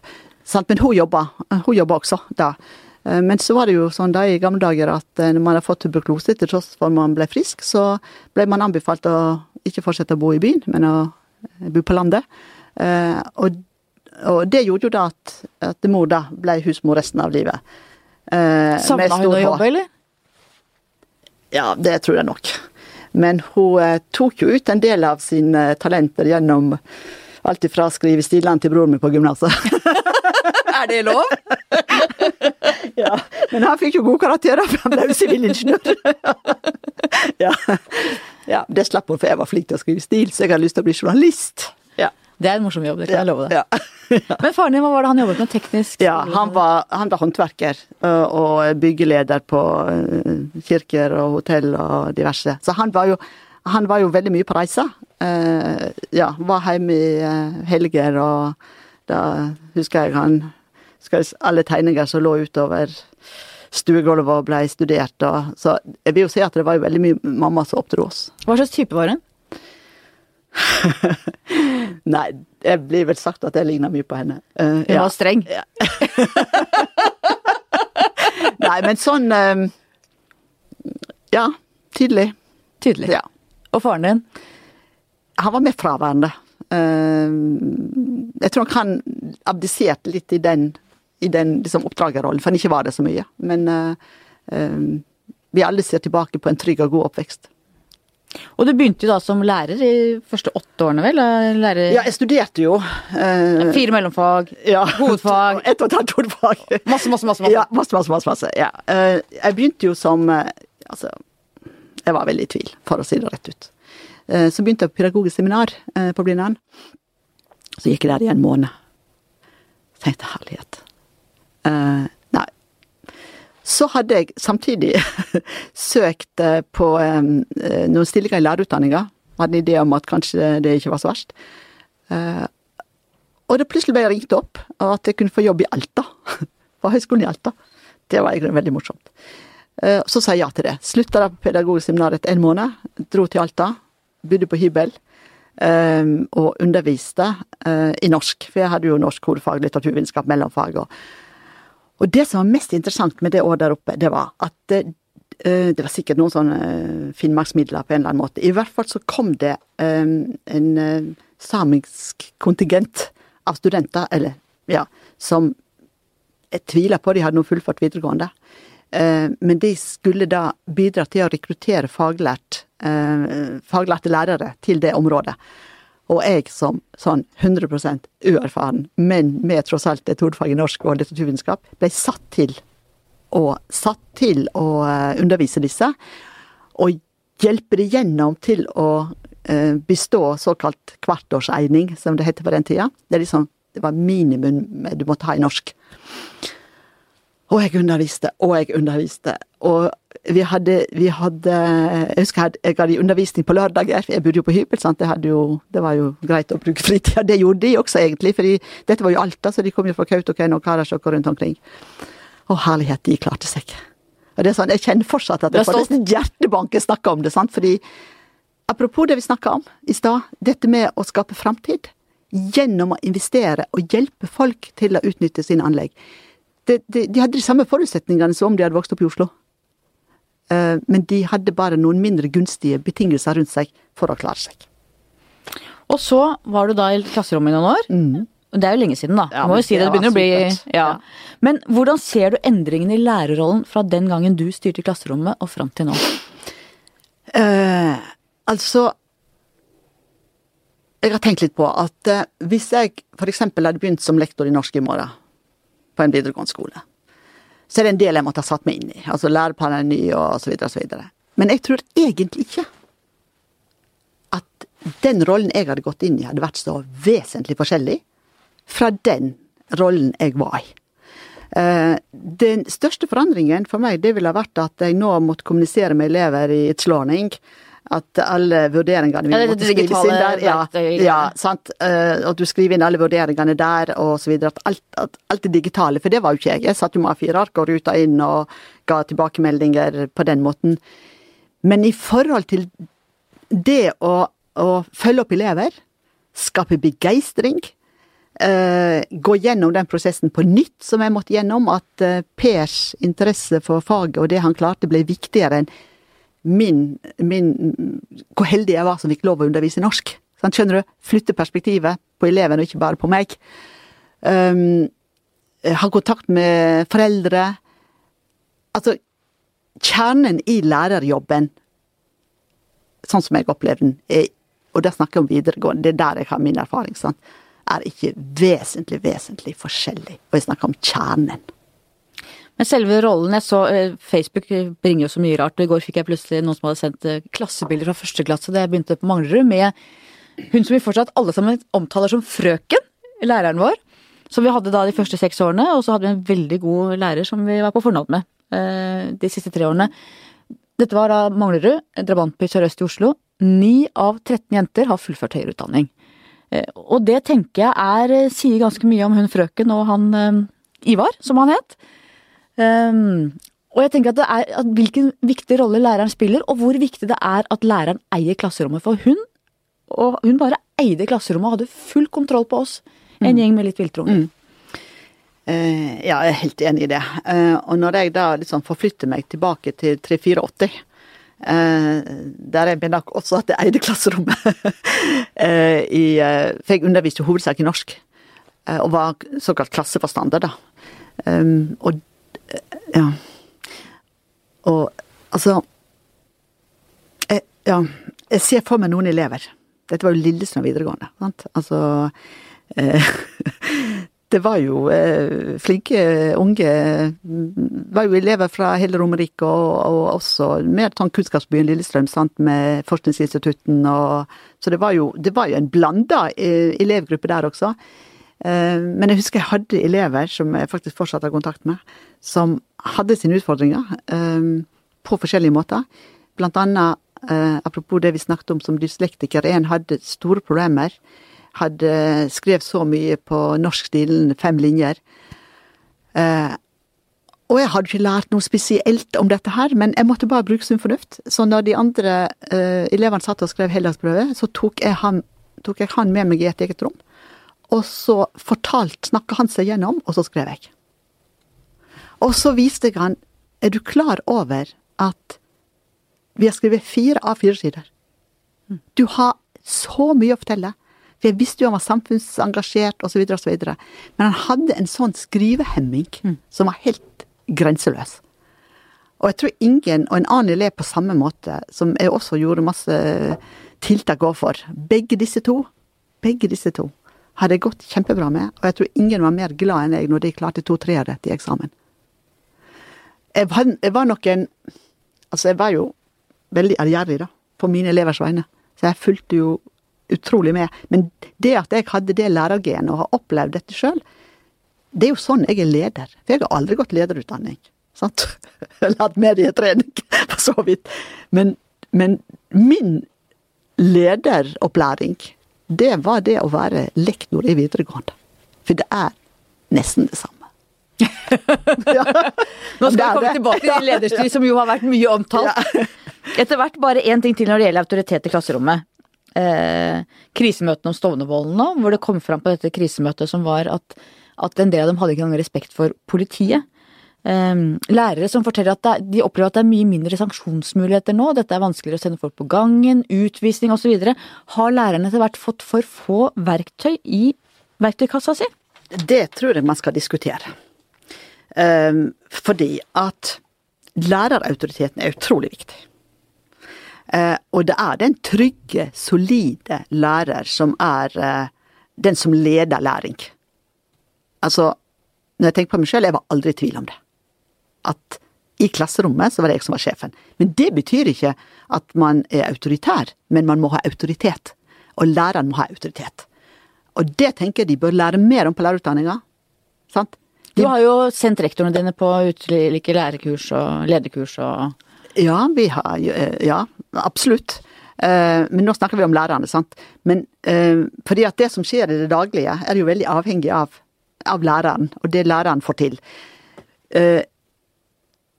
Sant? Men hun jobba, hun jobba også da. Eh, Men så var det jo sånn da i gamle dager at eh, når man har fått tuberkulose til tross for at man ble frisk, så ble man anbefalt å ikke fortsette å bo i byen, men å eh, bo på landet. Og, og det gjorde jo da at, at mor da ble husmor resten av livet. Eh, Savna hun å jobbe, eller? Ja, det tror jeg nok. Men hun eh, tok jo ut en del av sine talenter gjennom alt ifra å skrive stilene til broren min på gymnaset. [LAUGHS] Er det lov? [LAUGHS] ja, men han fikk jo gode karakterer, for han ble jo sivilingeniør. [LAUGHS] ja. ja, det slapp hun, for jeg var flink til å skrive stil, så jeg hadde lyst til å bli journalist. Ja. Det er en morsom jobb, det kan jeg love deg. Ja. [LAUGHS] Men faren din, hva var det han jobbet med? Teknisk? Ja, han var, han var håndverker øh, og byggeleder på øh, kirker og hotell og diverse. Så han var jo, han var jo veldig mye på reise. Eh, ja, var hjemme i helger, og da husker jeg han alle tegninger som lå utover stuegulvet og ble studert. Og, så jeg vil jo si at det var jo veldig mye mamma som oppdro oss. Hva slags type var hun? [LAUGHS] Nei, det blir vel sagt at jeg ligner mye på henne. Uh, Hun var streng. Ja. [LAUGHS] Nei, men sånn um, Ja, tydelig. Tydelig. Ja. Og faren din? Han var mer fraværende. Uh, jeg tror nok han abdiserte litt i den, i den liksom, oppdragerrollen, for han ikke var det så mye. Men uh, um, vi alle ser tilbake på en trygg og god oppvekst. Og du begynte jo da som lærer i første åtte årene, vel? Lærer Ja, jeg studerte jo. eh, Fire mellomfag, ja, hovedfag. Ett og et halvt hovedfag. Masse, masse, masse. masse. Ja, masse, masse, masse. masse ja. Eh, jeg begynte jo som eh, Altså, jeg var veldig i tvil, for å si det rett ut. Eh, så begynte jeg på pedagogisk seminar eh, på Blindern. Så gikk jeg der i en måned. Så tenkte jeg herlighet. Så hadde jeg samtidig [LAUGHS] søkt eh, på eh, noen stillinger i lærerutdanninga. Hadde en idé om at kanskje det ikke var så verst. Eh, og det plutselig ble jeg ringt opp, at jeg kunne få jobb i Alta. [LAUGHS] På Høgskolen i Alta. Det var egentlig veldig morsomt. Så sa jeg ja til det. Slutta da på pedagogseminaret etter en måned. Dro til Alta. Bodde på hybel. Og underviste i norsk. For jeg hadde jo norsk hovedfag, litteraturvitenskap, mellomfag. Og, og det som var mest interessant med det året der oppe, det var at eh, det var sikkert noen sånne eh, Finnmarksmidler på en eller annen måte. I hvert fall så kom det um, en samisk kontingent av studenter, eller ja, som jeg tviler på de hadde noe fullført videregående. Men de skulle da bidra til å rekruttere faglært, faglærte lærere til det området. Og jeg som sånn 100 uerfaren, men med tross alt et hovedfag i norsk og litteraturvitenskap, ble satt til å, satt til å eh, undervise disse. Og hjelpe de gjennom til å eh, bestå såkalt kvartårsegning, som det heter på den tida. Det, liksom, det var minimum du måtte ha i norsk. Og jeg underviste, og jeg underviste. Og vi hadde, vi hadde Jeg husker jeg hadde, undervisning på lørdager. Jeg bodde jo på hybel, sant. Jo, det var jo greit å bruke fritida. Det gjorde de også, egentlig. fordi dette var jo Alta, så de kom jo fra Kautokeino og Karasjok og rundt omkring. Å, herlighet, de klarte seg. Og det er sånn, Jeg kjenner fortsatt at jeg får nesten hjertebank jeg snakker om det. sant? Fordi Apropos det vi snakka om i stad, dette med å skape framtid gjennom å investere og hjelpe folk til å utnytte sine anlegg. Det, de, de hadde de samme forutsetningene som om de hadde vokst opp i Oslo. Eh, men de hadde bare noen mindre gunstige betingelser rundt seg for å klare seg. Og så var du da i klasserommet i noen år. Mm. Det er jo lenge siden, da. Ja, må jo si det, det det begynner å bli ja. Ja. Men hvordan ser du endringene i lærerrollen fra den gangen du styrte klasserommet og fram til nå? Uh, altså jeg har tenkt litt på at uh, hvis jeg f.eks. hadde begynt som lektor i norsk i morgen, på en videregående skole, så er det en del jeg måtte ha satt meg inn i. Altså læreplanen er ny, og så videre og så videre. Men jeg tror egentlig ikke at den rollen jeg hadde gått inn i, hadde vært så vesentlig forskjellig fra den rollen jeg var i. Eh, den største forandringen for meg, det ville vært at jeg nå måtte kommunisere med elever i It's Learning. At alle vurderingene vi Ja, måtte skrives inn der. Ja, ja, sant. Eh, At du skriver inn alle vurderingene der, og så videre. At alt, at alt det digitale. For det var jo ikke jeg. Jeg satt jo med A4-ark og ruta inn og ga tilbakemeldinger på den måten. Men i forhold til det å, å følge opp elever, skape begeistring, Uh, gå gjennom den prosessen på nytt som jeg måtte gjennom, at uh, Pers interesse for faget og det han klarte, ble viktigere enn min, min Hvor heldig jeg var som fikk lov å undervise i norsk. Sant, skjønner du? Flytte perspektivet på eleven, og ikke bare på meg. Um, ha kontakt med foreldre. Altså, kjernen i lærerjobben, sånn som jeg opplever den, er, og da snakker jeg om videregående, det er der jeg har min erfaring, sant, er ikke vesentlig, vesentlig forskjellig. Og jeg snakker om kjernen. Men selve rollen jeg så, eh, Facebook bringer jo så mye rart. I går fikk jeg plutselig noen som hadde sendt eh, klassebilder fra første klasse da jeg begynte på Manglerud, med hun som vi fortsatt alle sammen omtaler som frøken, læreren vår. Som vi hadde da de første seks årene, og så hadde vi en veldig god lærer som vi var på fornavn med eh, de siste tre årene. Dette var da Manglerud, drabantby sørøst i Oslo. Ni av 13 jenter har fullført høyere utdanning. Eh, Og det tenker jeg er, eh, sier ganske mye om hun frøken og han eh, Ivar, som han het. Um, og jeg tenker at det er at hvilken viktig rolle læreren spiller, og hvor viktig det er at læreren eier klasserommet. For hun, og hun bare eide klasserommet og hadde full kontroll på oss. En gjeng med litt viltrunger. Eh, ja, jeg er helt enig i det. Uh, og når jeg da liksom forflytter meg tilbake til 3480 Uh, der jeg mener også at jeg eide klasserommet uh, [LAUGHS] i, uh, For jeg underviste hovedsak i norsk, eh, og var såkalt klasseforstander, da. Um, og eh, ja. Og altså jeg, Ja, jeg ser for meg noen elever. Dette var jo Lillestrøm videregående. sant? Altså eh, [LAUGHS] Det var jo eh, flinke unge var jo elever fra hele Romerike, og, og også mer sånn kunnskapsbyen Lillestrøm, sant, med forskningsinstitutten og Så det var jo, det var jo en blanda eh, elevgruppe der også. Eh, Men jeg husker jeg hadde elever som jeg faktisk fortsatt har kontakt med, som hadde sine utfordringer eh, på forskjellige måter. Blant annet, eh, apropos det vi snakket om som dyslektiker, en hadde store problemer. Hadde skrev så mye på norskstilen, fem linjer. Og jeg hadde ikke lært noe spesielt om dette her, men jeg måtte bare bruke sunn fornuft. Så når de andre elevene satt og skrev heldagsprøve, så tok jeg, han, tok jeg han med meg i et eget rom. Og så fortalt, snakka han seg gjennom, og så skrev jeg. Og så viste jeg han Er du klar over at vi har skrevet fire av fire sider? Du har så mye å fortelle. For jeg visste jo han var samfunnsengasjert osv., osv. Men han hadde en sånn skrivehemming som var helt grenseløs. Og jeg tror ingen, og en annen elev på samme måte, som jeg også gjorde masse tiltak overfor, begge disse to, begge disse to, hadde jeg gått kjempebra med, og jeg tror ingen var mer glad enn jeg når de klarte to treere til eksamen. Jeg var, jeg var nok en Altså, jeg var jo veldig ærgjerrig, da, på mine elevers vegne. Så jeg fulgte jo utrolig med. Men det at jeg hadde det lærergenet og har opplevd dette sjøl, det er jo sånn jeg er leder. For jeg har aldri gått lederutdanning. Sant? [LAUGHS] Eller hatt medietrening, [LAUGHS] for så vidt. Men, men min lederopplæring, det var det å være lektor i videregående. For det er nesten det samme. [LAUGHS] ja. Nå skal vi komme det. tilbake til lederstyr, som jo har vært mye omtalt. [LAUGHS] Etter hvert bare én ting til når det gjelder autoritet i klasserommet. Eh, krisemøtene om Stovnervollen nå, hvor det kom fram på dette krisemøtet som var at, at en del av dem hadde ikke engang respekt for politiet. Eh, lærere som forteller at de opplever at det er mye mindre sanksjonsmuligheter nå. Dette er vanskeligere å sende folk på gangen, utvisning osv. Har lærerne etter hvert fått for få verktøy i verktøykassa si? Det tror jeg man skal diskutere. Um, fordi at lærerautoriteten er utrolig viktig. Eh, og det er den trygge, solide lærer som er eh, den som leder læring. Altså, når jeg tenker på meg sjøl, jeg var aldri i tvil om det. At i klasserommet så var det jeg som var sjefen. Men det betyr ikke at man er autoritær, men man må ha autoritet. Og læreren må ha autoritet. Og det tenker jeg de bør lære mer om på lærerutdanninga. Sant? Du har jo sendt rektorene dine på ulike lærekurs og lederkurs og Ja, vi har eh, Ja, absolutt. Eh, men nå snakker vi om lærerne, sant. Men eh, fordi at det som skjer i det daglige, er jo veldig avhengig av, av læreren, og det læreren får til.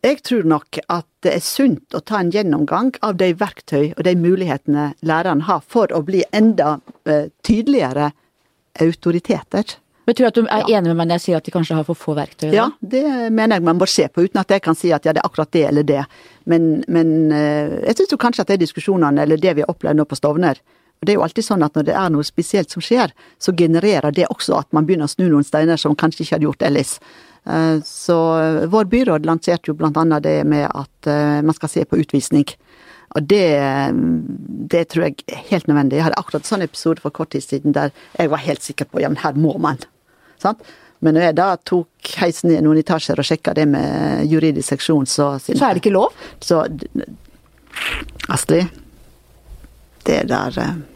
Jeg tror nok at det er sunt å ta en gjennomgang av de verktøy og de mulighetene læreren har for å bli enda tydeligere autoriteter. Men tror jeg at du er enig med meg når jeg sier at de kanskje har for få verktøy? Ja, det mener jeg man bør se på, uten at jeg kan si at ja, det er akkurat det eller det. Men, men jeg syns kanskje at de diskusjonene, eller det vi har opplevd nå på Stovner, og det er jo alltid sånn at når det er noe spesielt som skjer, så genererer det også at man begynner å snu noen steiner som kanskje ikke hadde gjort ellers. Så vår byråd lanserte jo annet det med at man skal se på utvisning. Og det, det tror jeg er helt nødvendig. Jeg hadde akkurat en sånn episode for kort tid siden der jeg var helt sikker på ja, men her må man. Sant? Men når jeg da tok heisen ned noen etasjer og sjekka det med juridisk seksjon, så Så er det ikke lov? Så Astrid, det der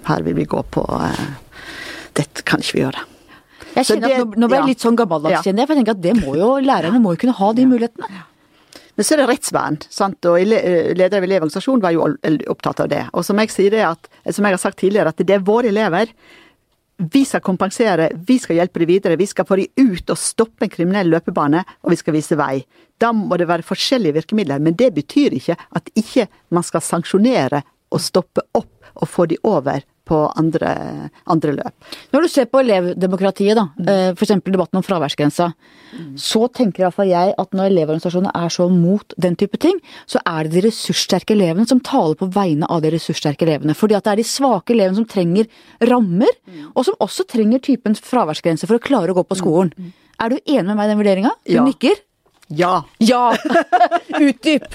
Her vil vi gå på Dette kan ikke vi gjøre. Jeg kjenner det, at Nå ble jeg litt sånn gammeldags, ja. For jeg tenker at det må jo, lærerne må jo kunne ha de mulighetene. Men så er det rettsvern, sant? og leder av Elevorganisasjonen var jo opptatt av det. Og som jeg sier det at, som jeg har sagt tidligere, at det er våre elever. Vi skal kompensere, vi skal hjelpe dem videre, vi skal få dem ut og stoppe en kriminell løpebane, og vi skal vise vei. Da må det være forskjellige virkemidler, men det betyr ikke at ikke man skal sanksjonere og stoppe opp og få de over på andre, andre, løp. Når du ser på elevdemokratiet, da, mm. f.eks. debatten om fraværsgrensa, mm. så tenker iallfall jeg at når elevorganisasjonene er så mot den type ting, så er det de ressurssterke elevene som taler på vegne av de ressurssterke elevene. Fordi at det er de svake elevene som trenger rammer, mm. og som også trenger typen fraværsgrense for å klare å gå på skolen. Mm. Er du enig med meg i den vurderinga? Du ja. nikker? Ja. Ja! [LAUGHS] Utdyp!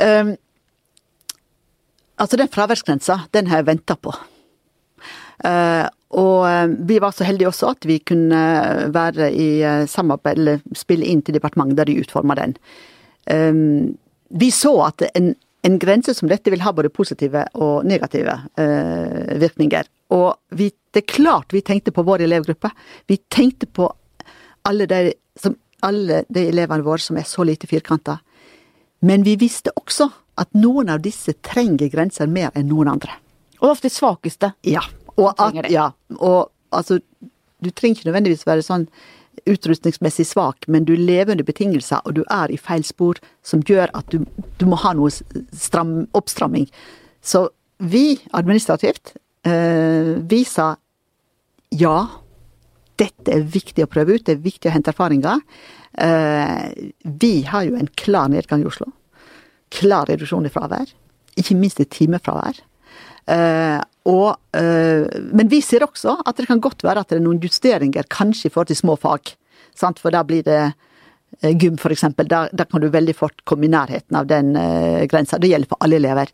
um, [LAUGHS] Altså, den fraværsgrensa, den har jeg venta på. Uh, og uh, vi var så heldige også at vi kunne være i uh, samarbeid, eller spille inn til departementet der de utforma den. Vi så at en, en, grense som dette vil ha både positive og negative virkninger. Og vi, det er klart vi tenkte på vår elevgruppe. Vi tenkte på alle de, som, alle de elevene våre som er så lite firkanta. Men vi visste også at noen av disse trenger grenser mer enn noen andre. Og ofte de svakeste. Ja. Og, at, ja, og altså, du trenger ikke nødvendigvis være sånn utrustningsmessig svak, men du lever under betingelser, og du er i feil spor, som gjør at du, du må ha noe stram, oppstramming. Så vi administrativt, eh, vi sa ja, dette er viktig å prøve ut, det er viktig å hente erfaringer. Eh, vi har jo en klar nedgang i Oslo klar reduksjon i fravær. Ikke minst i timefravær. Uh, og, uh, men vi ser også at det kan godt være at det er noen justeringer, kanskje i forhold til små fag. Sant? For da blir det uh, gym, f.eks. Da, da kan du veldig fort komme i nærheten av den uh, grensa. Det gjelder for alle elever.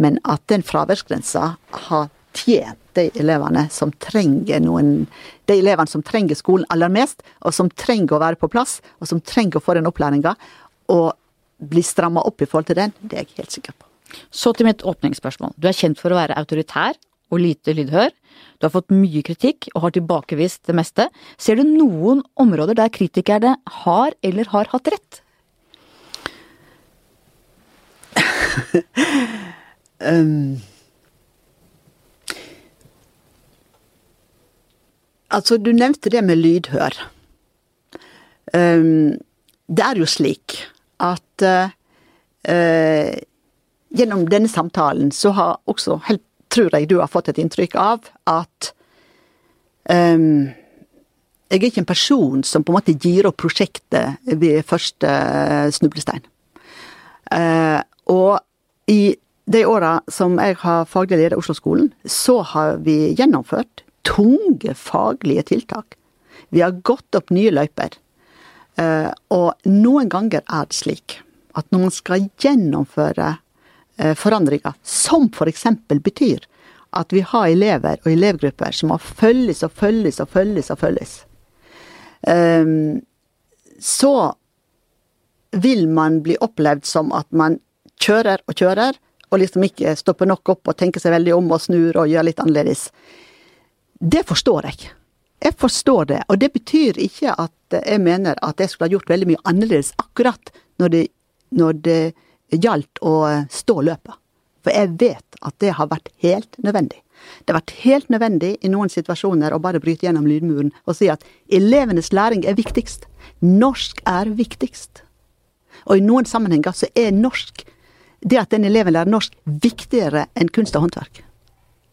Men at den fraværsgrensa har tjent de elevene som trenger noen De elevene som trenger skolen aller mest, og som trenger å være på plass, og som trenger å få den opplæringa. Og bli stramma opp i forhold til den, det er jeg helt sikker på. Så til mitt åpningsspørsmål. Du er kjent for å være autoritær og lite lydhør. Du har fått mye kritikk og har tilbakevist det meste. Ser du noen områder der kritikerne har eller har hatt rett? [LAUGHS] um, altså, du nevnte det med lydhør. Um, det er jo slik at eh, gjennom denne samtalen så har også, helt, tror jeg du har fått et inntrykk av, at eh, jeg er ikke en person som på en måte gir opp prosjektet ved første snublestein. Eh, og i de åra som jeg har faglig leder Oslo-skolen, så har vi gjennomført tunge faglige tiltak. Vi har gått opp nye løyper. Uh, og noen ganger er det slik at når man skal gjennomføre eh, forandringer, som f.eks. For betyr at vi har elever og elevgrupper som må følges og følges og følges og følges. Um, så vil man bli opplevd som at man kjører og kjører, og liksom ikke stopper nok opp og tenker seg veldig om og snur og gjør litt annerledes. Det forstår jeg. Jeg forstår det, og det betyr ikke at jeg mener at jeg skulle ha gjort veldig mye annerledes akkurat når det, når det gjaldt å stå løpet. For jeg vet at det har vært helt nødvendig. Det har vært helt nødvendig i noen situasjoner å bare bryte gjennom lydmuren og si at elevenes læring er viktigst. Norsk er viktigst. Og i noen sammenhenger så er norsk, det at den eleven lærer norsk, viktigere enn kunst og håndverk.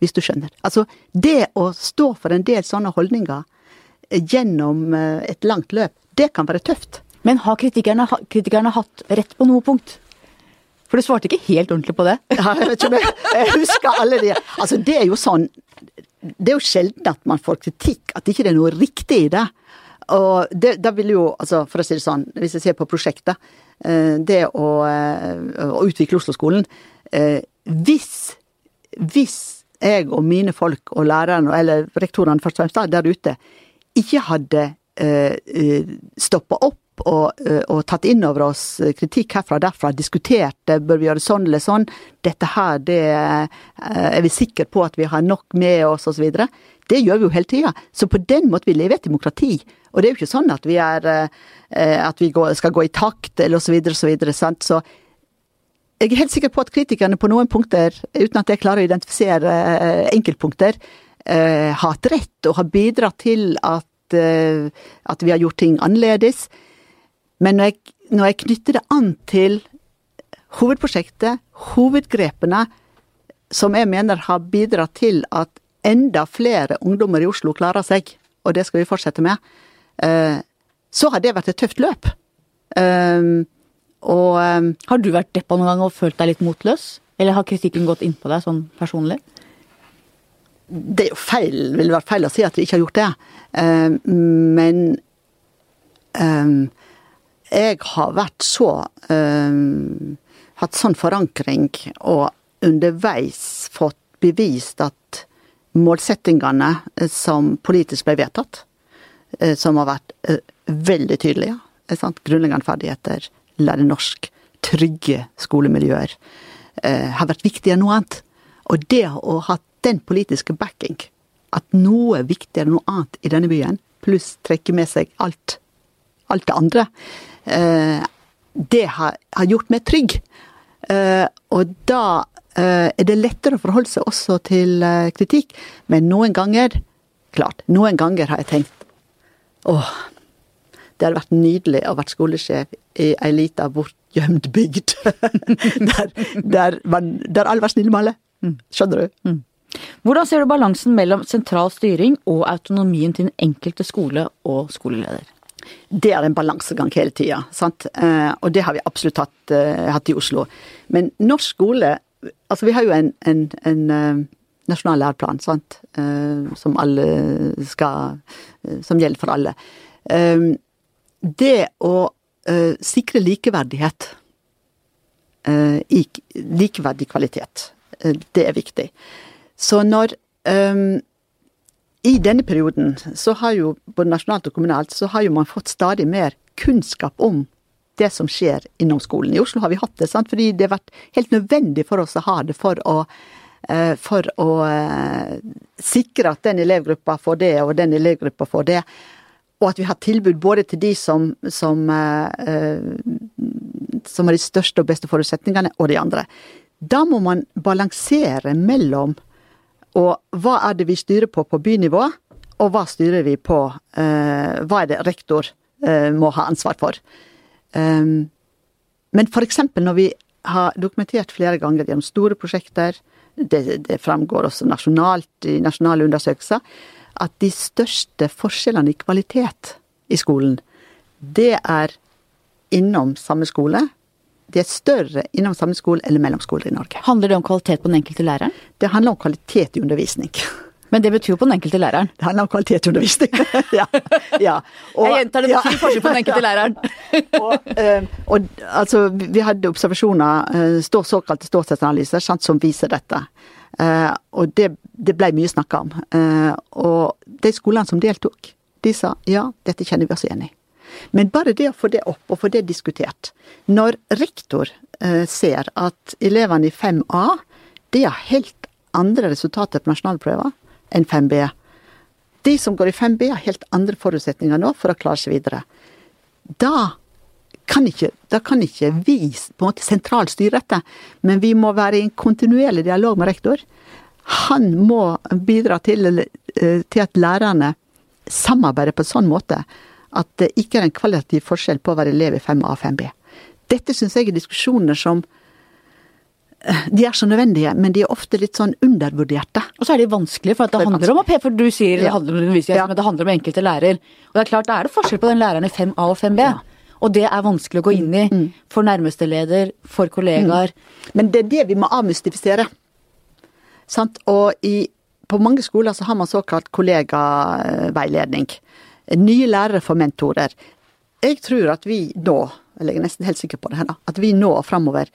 Hvis du skjønner. Altså, det å stå for en del sånne holdninger gjennom eh, et langt løp, det kan være tøft. Men har kritikerne, kritikerne hatt rett på noe punkt? For du svarte ikke helt ordentlig på det. Ja, jeg vet ikke om jeg, jeg husker alle de Altså, det er jo sånn Det er jo sjelden at man får kritikk, at ikke det er noe riktig i det. Og det, da vil jo, altså for å si det sånn, hvis jeg ser på prosjektet, eh, det å, eh, å utvikle Oslo-skolen eh, Hvis, hvis jeg og mine folk og lærerne, eller rektorene først og fremst der ute, ikke hadde stoppa opp og, og, tatt inn over oss kritikk herfra og derfra, diskutert bør vi gjøre sånn eller sånn, dette her, det er vi sikre på at vi har nok med oss, osv. Det gjør vi jo hele tida. Så på den måten vi lever et demokrati. Og det er jo ikke sånn at vi, er, at vi skal gå i takt, eller osv., osv. Sant? Så jeg er helt sikker på at kritikerne på noen punkter, uten at jeg klarer å identifisere enkeltpunkter, har hatt rett og har bidratt til at, at vi har gjort ting annerledes. Men når jeg, når jeg knytter det an til hovedprosjektet, hovedgrepene, som jeg mener har bidratt til at enda flere ungdommer i Oslo klarer seg, og det skal vi fortsette med, eh, så har det vært et tøft løp. Ehm, og um, Har du vært deppa noen gang og følt deg litt motløs? Eller har kritikken gått innpå deg sånn personlig? Det er jo feil, ville vært feil å si at vi ikke har gjort det. Ehm, men jeg har vært så um, Hatt sånn forankring og underveis fått bevist at målsettingene eh, som politisk ble vedtatt, eh, som har vært uh, veldig tydelige, grunnleggende ferdigheter, lære norsk, trygge skolemiljøer, uh, har vært viktigere enn noe annet. Og det å ha den politiske backing, at noe er viktigere enn noe annet i denne byen, pluss trekke med seg alt, alt det andre, Eh, det har, har, gjort meg trygg. Eh, og da eh, er det lettere å forholde seg også til kritikk. Men noen ganger, klart, noen ganger har jeg tenkt åh, det hadde vært nydelig å vært skolesjef i ei lita bortgjemt bygd. [LAUGHS] der, der, man, der alle var snille med alle. Mm. Skjønner du? Mm. Hvordan ser du balansen mellom sentral styring og autonomien til den enkelte skole og skoleleder? det er en balansegang hele tida. sant. og det har vi absolutt hatt, eh, hatt, i Oslo. Men norsk skole Altså, vi har jo en, en, en uh, nasjonal læreplan, sant. Som alle skal Som gjelder for alle. Det å sikre likeverdighet i likeverdig kvalitet, det er viktig. Så når um, i denne perioden så har jo, både nasjonalt og kommunalt, så har jo man fått stadig mer kunnskap om det som skjer innom skolen. I Oslo har vi hatt det, sant? fordi det har vært helt nødvendig for oss å ha det for å, for å sikre at den elevgruppa får det, og den elevgruppa får det. Og at vi har tilbud både til de som, som, eh, som har de største og beste forutsetningene, og de andre. Da må man balansere mellom og hva er det vi styrer på på bynivå, og hva styrer vi på eh, Hva er det rektor eh, må ha ansvar for? Men f.eks. når vi har dokumentert flere ganger gjennom store prosjekter, det, det framgår også nasjonalt i nasjonale undersøkelser, at de største forskjellene i kvalitet i skolen, det er innom samme skole, de er større innom samme skole eller mellomskoler i Norge. Handler det om kvalitet på den enkelte læreren? Det handler om kvalitet i undervisning. [LAUGHS] Men det betyr jo på den enkelte læreren. Det handler om kvalitetsundervisning. [LAUGHS] ja, ja. Og, jeg gjentar, det betyr ja. forskjell på den enkelte læreren. [LAUGHS] og, uh, og, altså, vi hadde observasjoner, stå, såkalte ståstedsanalyser, som viser dette. Uh, og det, det ble mye snakka om. og de skolene som deltok, de sa ja, dette kjenner vi oss igjen i. Men bare det å få det opp, og få det diskutert. Når rektor ser at elevene i 5A de har helt andre resultater på nasjonale prøver enn 5B. De som går i 5B har helt andre forutsetninger nå for å klare seg videre. Da kan ikke, da kan ikke vi på en måte sentralt styre dette, men vi må være i en kontinuerlig dialog med rektor. Han må bidra til, eh, til at lærerne samarbeider på en sånn måte at det ikke er en kvalitativ forskjell på å være elev i 5A og 5B. Dette syns jeg er diskusjoner som de er så nødvendige, men de er ofte litt sånn undervurderte. Og så er de vanskelige, for det, det handler om for du sier det handler om undervisning, ja. men det handler om enkelte lærer. Og det er klart, da er det forskjell på den læreren i 5A og 5B. Ja. Og det er vanskelig å gå inn i mm, mm. for nærmeste leder, for kollegaer. Mm. Men det er det vi må avmystifisere. Sant? Og i, på mange skoler så har man såkalt kollegaveiledning. Nye lærere får mentorer. Jeg tror at vi nå, eller jeg er nesten helt sikker på det her, at vi nå og framover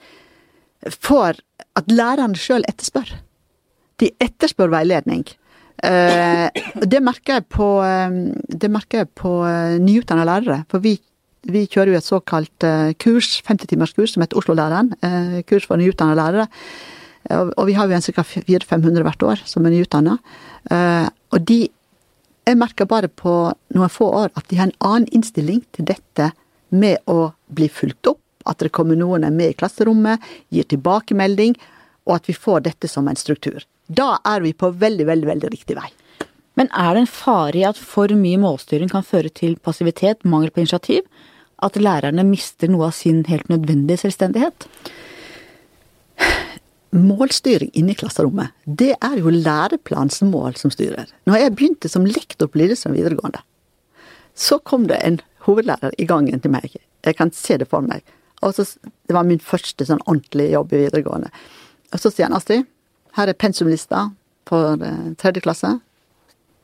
får at lærerne sjøl etterspør. De etterspør veiledning. Eh, det merker jeg på, eh, det merker jeg på eh, nyutdanna lærere. For vi, vi, kjører jo et såkalt kurs, 50-timerskurs som heter Oslo-læreren. Kurs for nyutdannede lærere. Og vi har jo en ca. 400-500 hvert år som er nyutdanna. Og de Jeg merker bare på noen få år at de har en annen innstilling til dette med å bli fulgt opp at det kommer noen med i klasserommet, gir tilbakemelding, og at vi får dette som en struktur. Da er vi på veldig, veldig, veldig riktig vei. Men er det en fare i at for mye målstyring kan føre til passivitet, mangel på initiativ? At lærerne mister noe av sin helt nødvendige selvstendighet? Målstyring inne i klasserommet, det er jo læreplanens mål som styrer. Når jeg begynte som lektor på Lillestrøm videregående, så kom det en hovedlærer i gangen til meg. Jeg kan se det for meg. Så, Det var min første sånn ordentlige jobb i videregående. Og så sier han Astrid, her er pensumlista for eh, tredje klasse.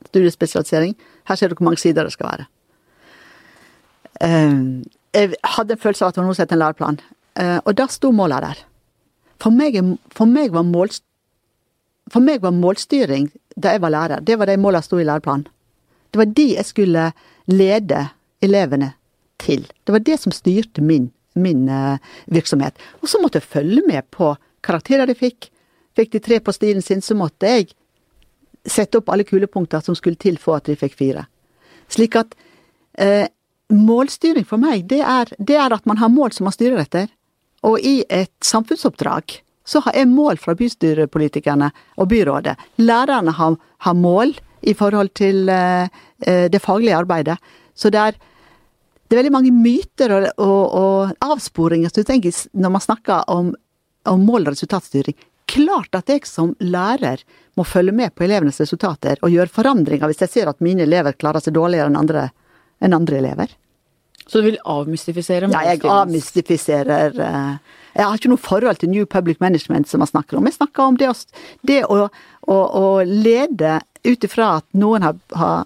Studiespesialisering. Her ser du hvor mange sider det skal være. Uh, jeg hadde en følelse av at hun hadde som en læreplan. Uh, og da sto måla der. For meg, for, meg mål, for meg, var målstyring da jeg var lærer, det var de måla sto i læreplanen. Det var de jeg skulle lede elevene til. Det var det som styrte min min eh, virksomhet. Og så måtte jeg følge med på karakterer de fikk. Fikk de tre på stilen sin, så måtte jeg sette opp alle kulepunkter som skulle til for at de fikk fire. Slik at eh, målstyring for meg, det er, det er, at man har mål som man styrer etter. Og i et samfunnsoppdrag så har jeg mål fra bystyrepolitikerne og byrådet. Lærerne har, har mål i forhold til eh det faglige arbeidet. Så det er det er veldig mange myter og, og, og avsporinger når man snakker om, om mål- og resultatstyring. Klart at jeg som lærer må følge med på elevenes resultater og gjøre forandringer hvis jeg ser at mine elever klarer seg dårligere enn andre, enn andre elever. Så du vil avmystifisere? Ja, jeg avmystifiserer eh, Jeg har ikke noe forhold til New Public Management som man snakker om. Jeg snakker om det å, det å, å, å lede ut ifra at noen har, har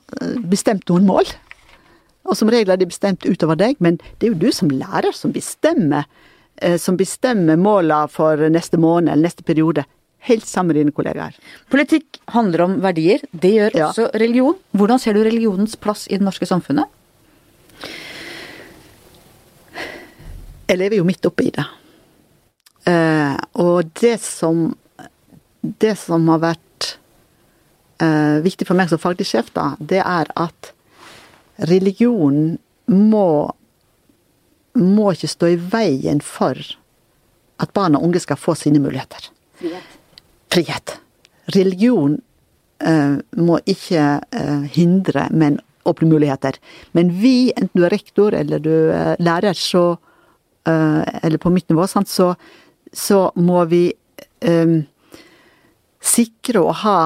bestemt noen mål. Og som regel er de bestemt utover deg, men det er jo du som lærer som bestemmer, eh, som bestemmer måla for neste måned eller neste periode. Helt sammen med dine kollegaer. Politikk handler om verdier. Det gjør ja. også religion. Hvordan ser du religionens plass i det norske samfunnet? Jeg lever jo midt oppi det. Eh, og det som Det som har vært eh, viktig for meg som faglig sjef, da, det er at religionen må, må ikke stå i veien for at barn og unge skal få sine muligheter. Frihet. Frihet. Religion eh, må ikke uh, hindre, men åpne muligheter. Men vi, enten du er rektor eller du er lærer, så Eller på mitt nivå, sant, så, så må vi um, sikre å ha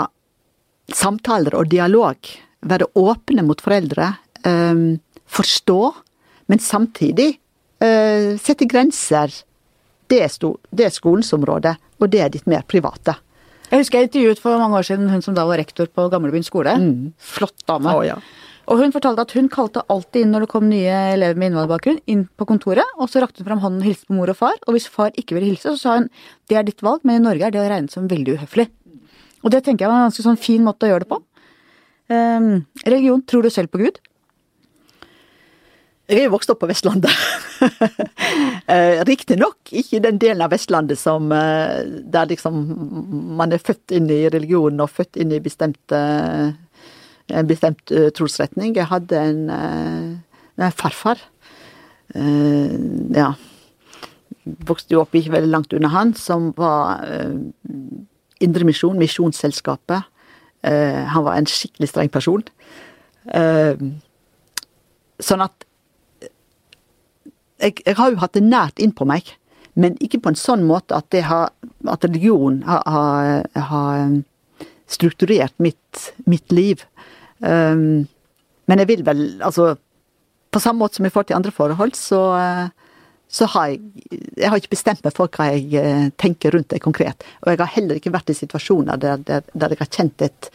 samtaler og dialog. Være åpne mot foreldre um, forstå, men samtidig uh, sette grenser. Det er, sto, det er, skolens område, og det er ditt mer private. Jeg husker jeg intervjuet for mange år siden hun som da var rektor på Gamlebyen skole. Flott dame. Oh, ja. Og hun fortalte at hun kalte alltid inn når det kom nye elever med innvandrerbakgrunn, inn på kontoret, og så rakte hun fram hånden og hilste på mor og far. Og hvis far ikke ville hilse, så sa hun det er ditt valg, men i Norge er det å regne som veldig uhøflig. Og det tenker jeg var en ganske sånn fin måte å gjøre det på. Um, religion, tror du selv på Gud? Jeg er vokst opp på Vestlandet. [LAUGHS] Eh, Riktignok ikke den delen av Vestlandet som eh, der liksom man er født inn i religionen og født inn i bestemte, en bestemt eh, trosretning. Jeg hadde en, eh, en farfar. Eh, ja. Vokste jo opp ikke veldig langt unna han, som var Indremisjon, Misjonsselskapet. Han var en skikkelig streng person. Sånn at jeg, jeg har jo hatt det nært innpå meg, men ikke på en sånn måte at, har, at religion har, har, har strukturert mitt, mitt liv. Um, men jeg vil vel, altså På samme måte som i forhold til andre forhold, så, uh, så har jeg Jeg har ikke bestemt meg for hva jeg uh, tenker rundt det konkret. Og jeg har heller ikke vært i situasjoner der, der, der jeg har kjent et,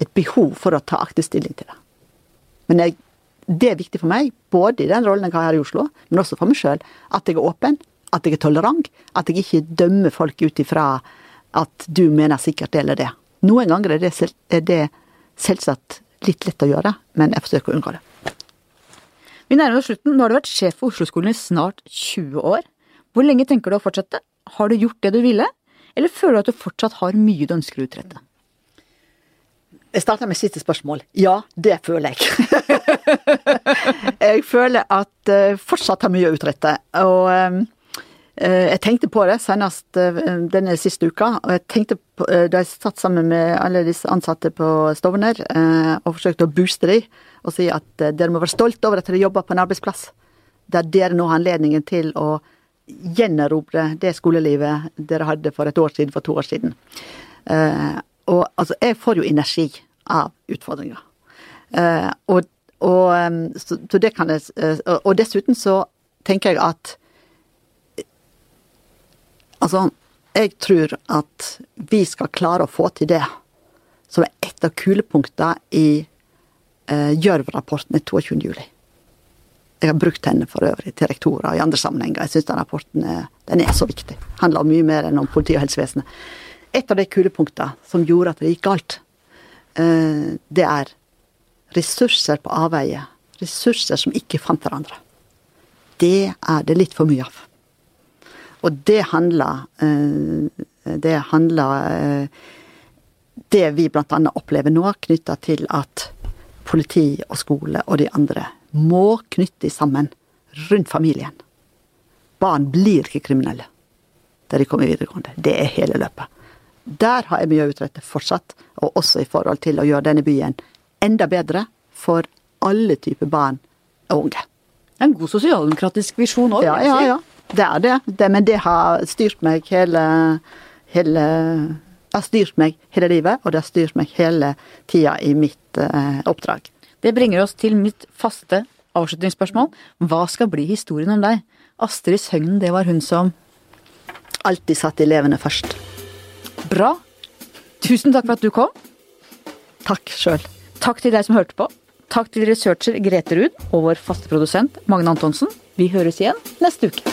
et behov for å ta aktiv stilling til det. Men jeg det er viktig for meg, både i den rollen jeg har her i Oslo, men også for meg sjøl, at jeg er åpen, at jeg er tolerant, at jeg ikke dømmer folk ut ifra at du mener sikkert det eller det. Noen ganger er det, er det selvsagt litt lett å gjøre, men jeg forsøker å unngå det. Vi nærmer oss slutten. Nå har du vært sjef for Oslo-skolen i snart 20 år. Hvor lenge tenker du å fortsette? Har du gjort det du ville, eller føler du at du fortsatt har mye du ønsker å utrette? Jeg starter med siste spørsmål. Ja, det føler jeg. [LAUGHS] jeg føler at jeg fortsatt har mye å utrette. Og uh, jeg tenkte på det senest uh, denne siste uka. Og jeg tenkte på, da jeg satt sammen med alle disse ansatte på Stovner og forsøkte å booste dem og si at dere må være stolt over at dere jobber på en arbeidsplass der dere nå har anledningen til å gjenerobre det skolelivet dere hadde for et år siden, for to år siden. Og altså, jeg får jo energi av utfordringer. Og, og, så, så, det jeg Og dessuten så tenker jeg at Altså, jeg tror at vi skal klare å få til det som er et av kulepunktene i eh, Gjørv-rapporten 22. juli. Jeg har brukt henne for øvrig til rektorer og i andre sammenhenger. Jeg syns den rapporten er, den er så viktig. Handler om mye mer enn om politi og helsevesenet et av de kulepunktene som gjorde at det gikk galt, eh, det er ressurser på avveie. Ressurser som ikke fant hverandre. Det er det litt for mye av. Og det handler eh, Det handler eh, Det vi annet opplever nå, knytta til at politi og skole og de andre må knytte sammen rundt familien. Barn blir ikke kriminelle der de kommer videregående. Det er hele løpet. Der har jeg mye å utrette fortsatt, og også i forhold til å gjøre denne byen enda bedre for alle typer barn og unge. En god sosialdemokratisk visjon òg. Ja, ja, ja. Det er det. det. Men det har styrt meg hele, hele har styrt meg hele livet, og det har styrt meg hele tida i mitt eh, oppdrag. Det bringer oss til mitt faste avslutningsspørsmål. Hva skal bli historien om deg? Astrid Søgnen, det var hun som Alltid satt elevene først. Bra. Tusen takk for at du kom. Takk sjøl. Takk til deg som hørte på. Takk til researcher Grete Ruud og vår faste produsent Magne Antonsen. Vi høres igjen neste uke.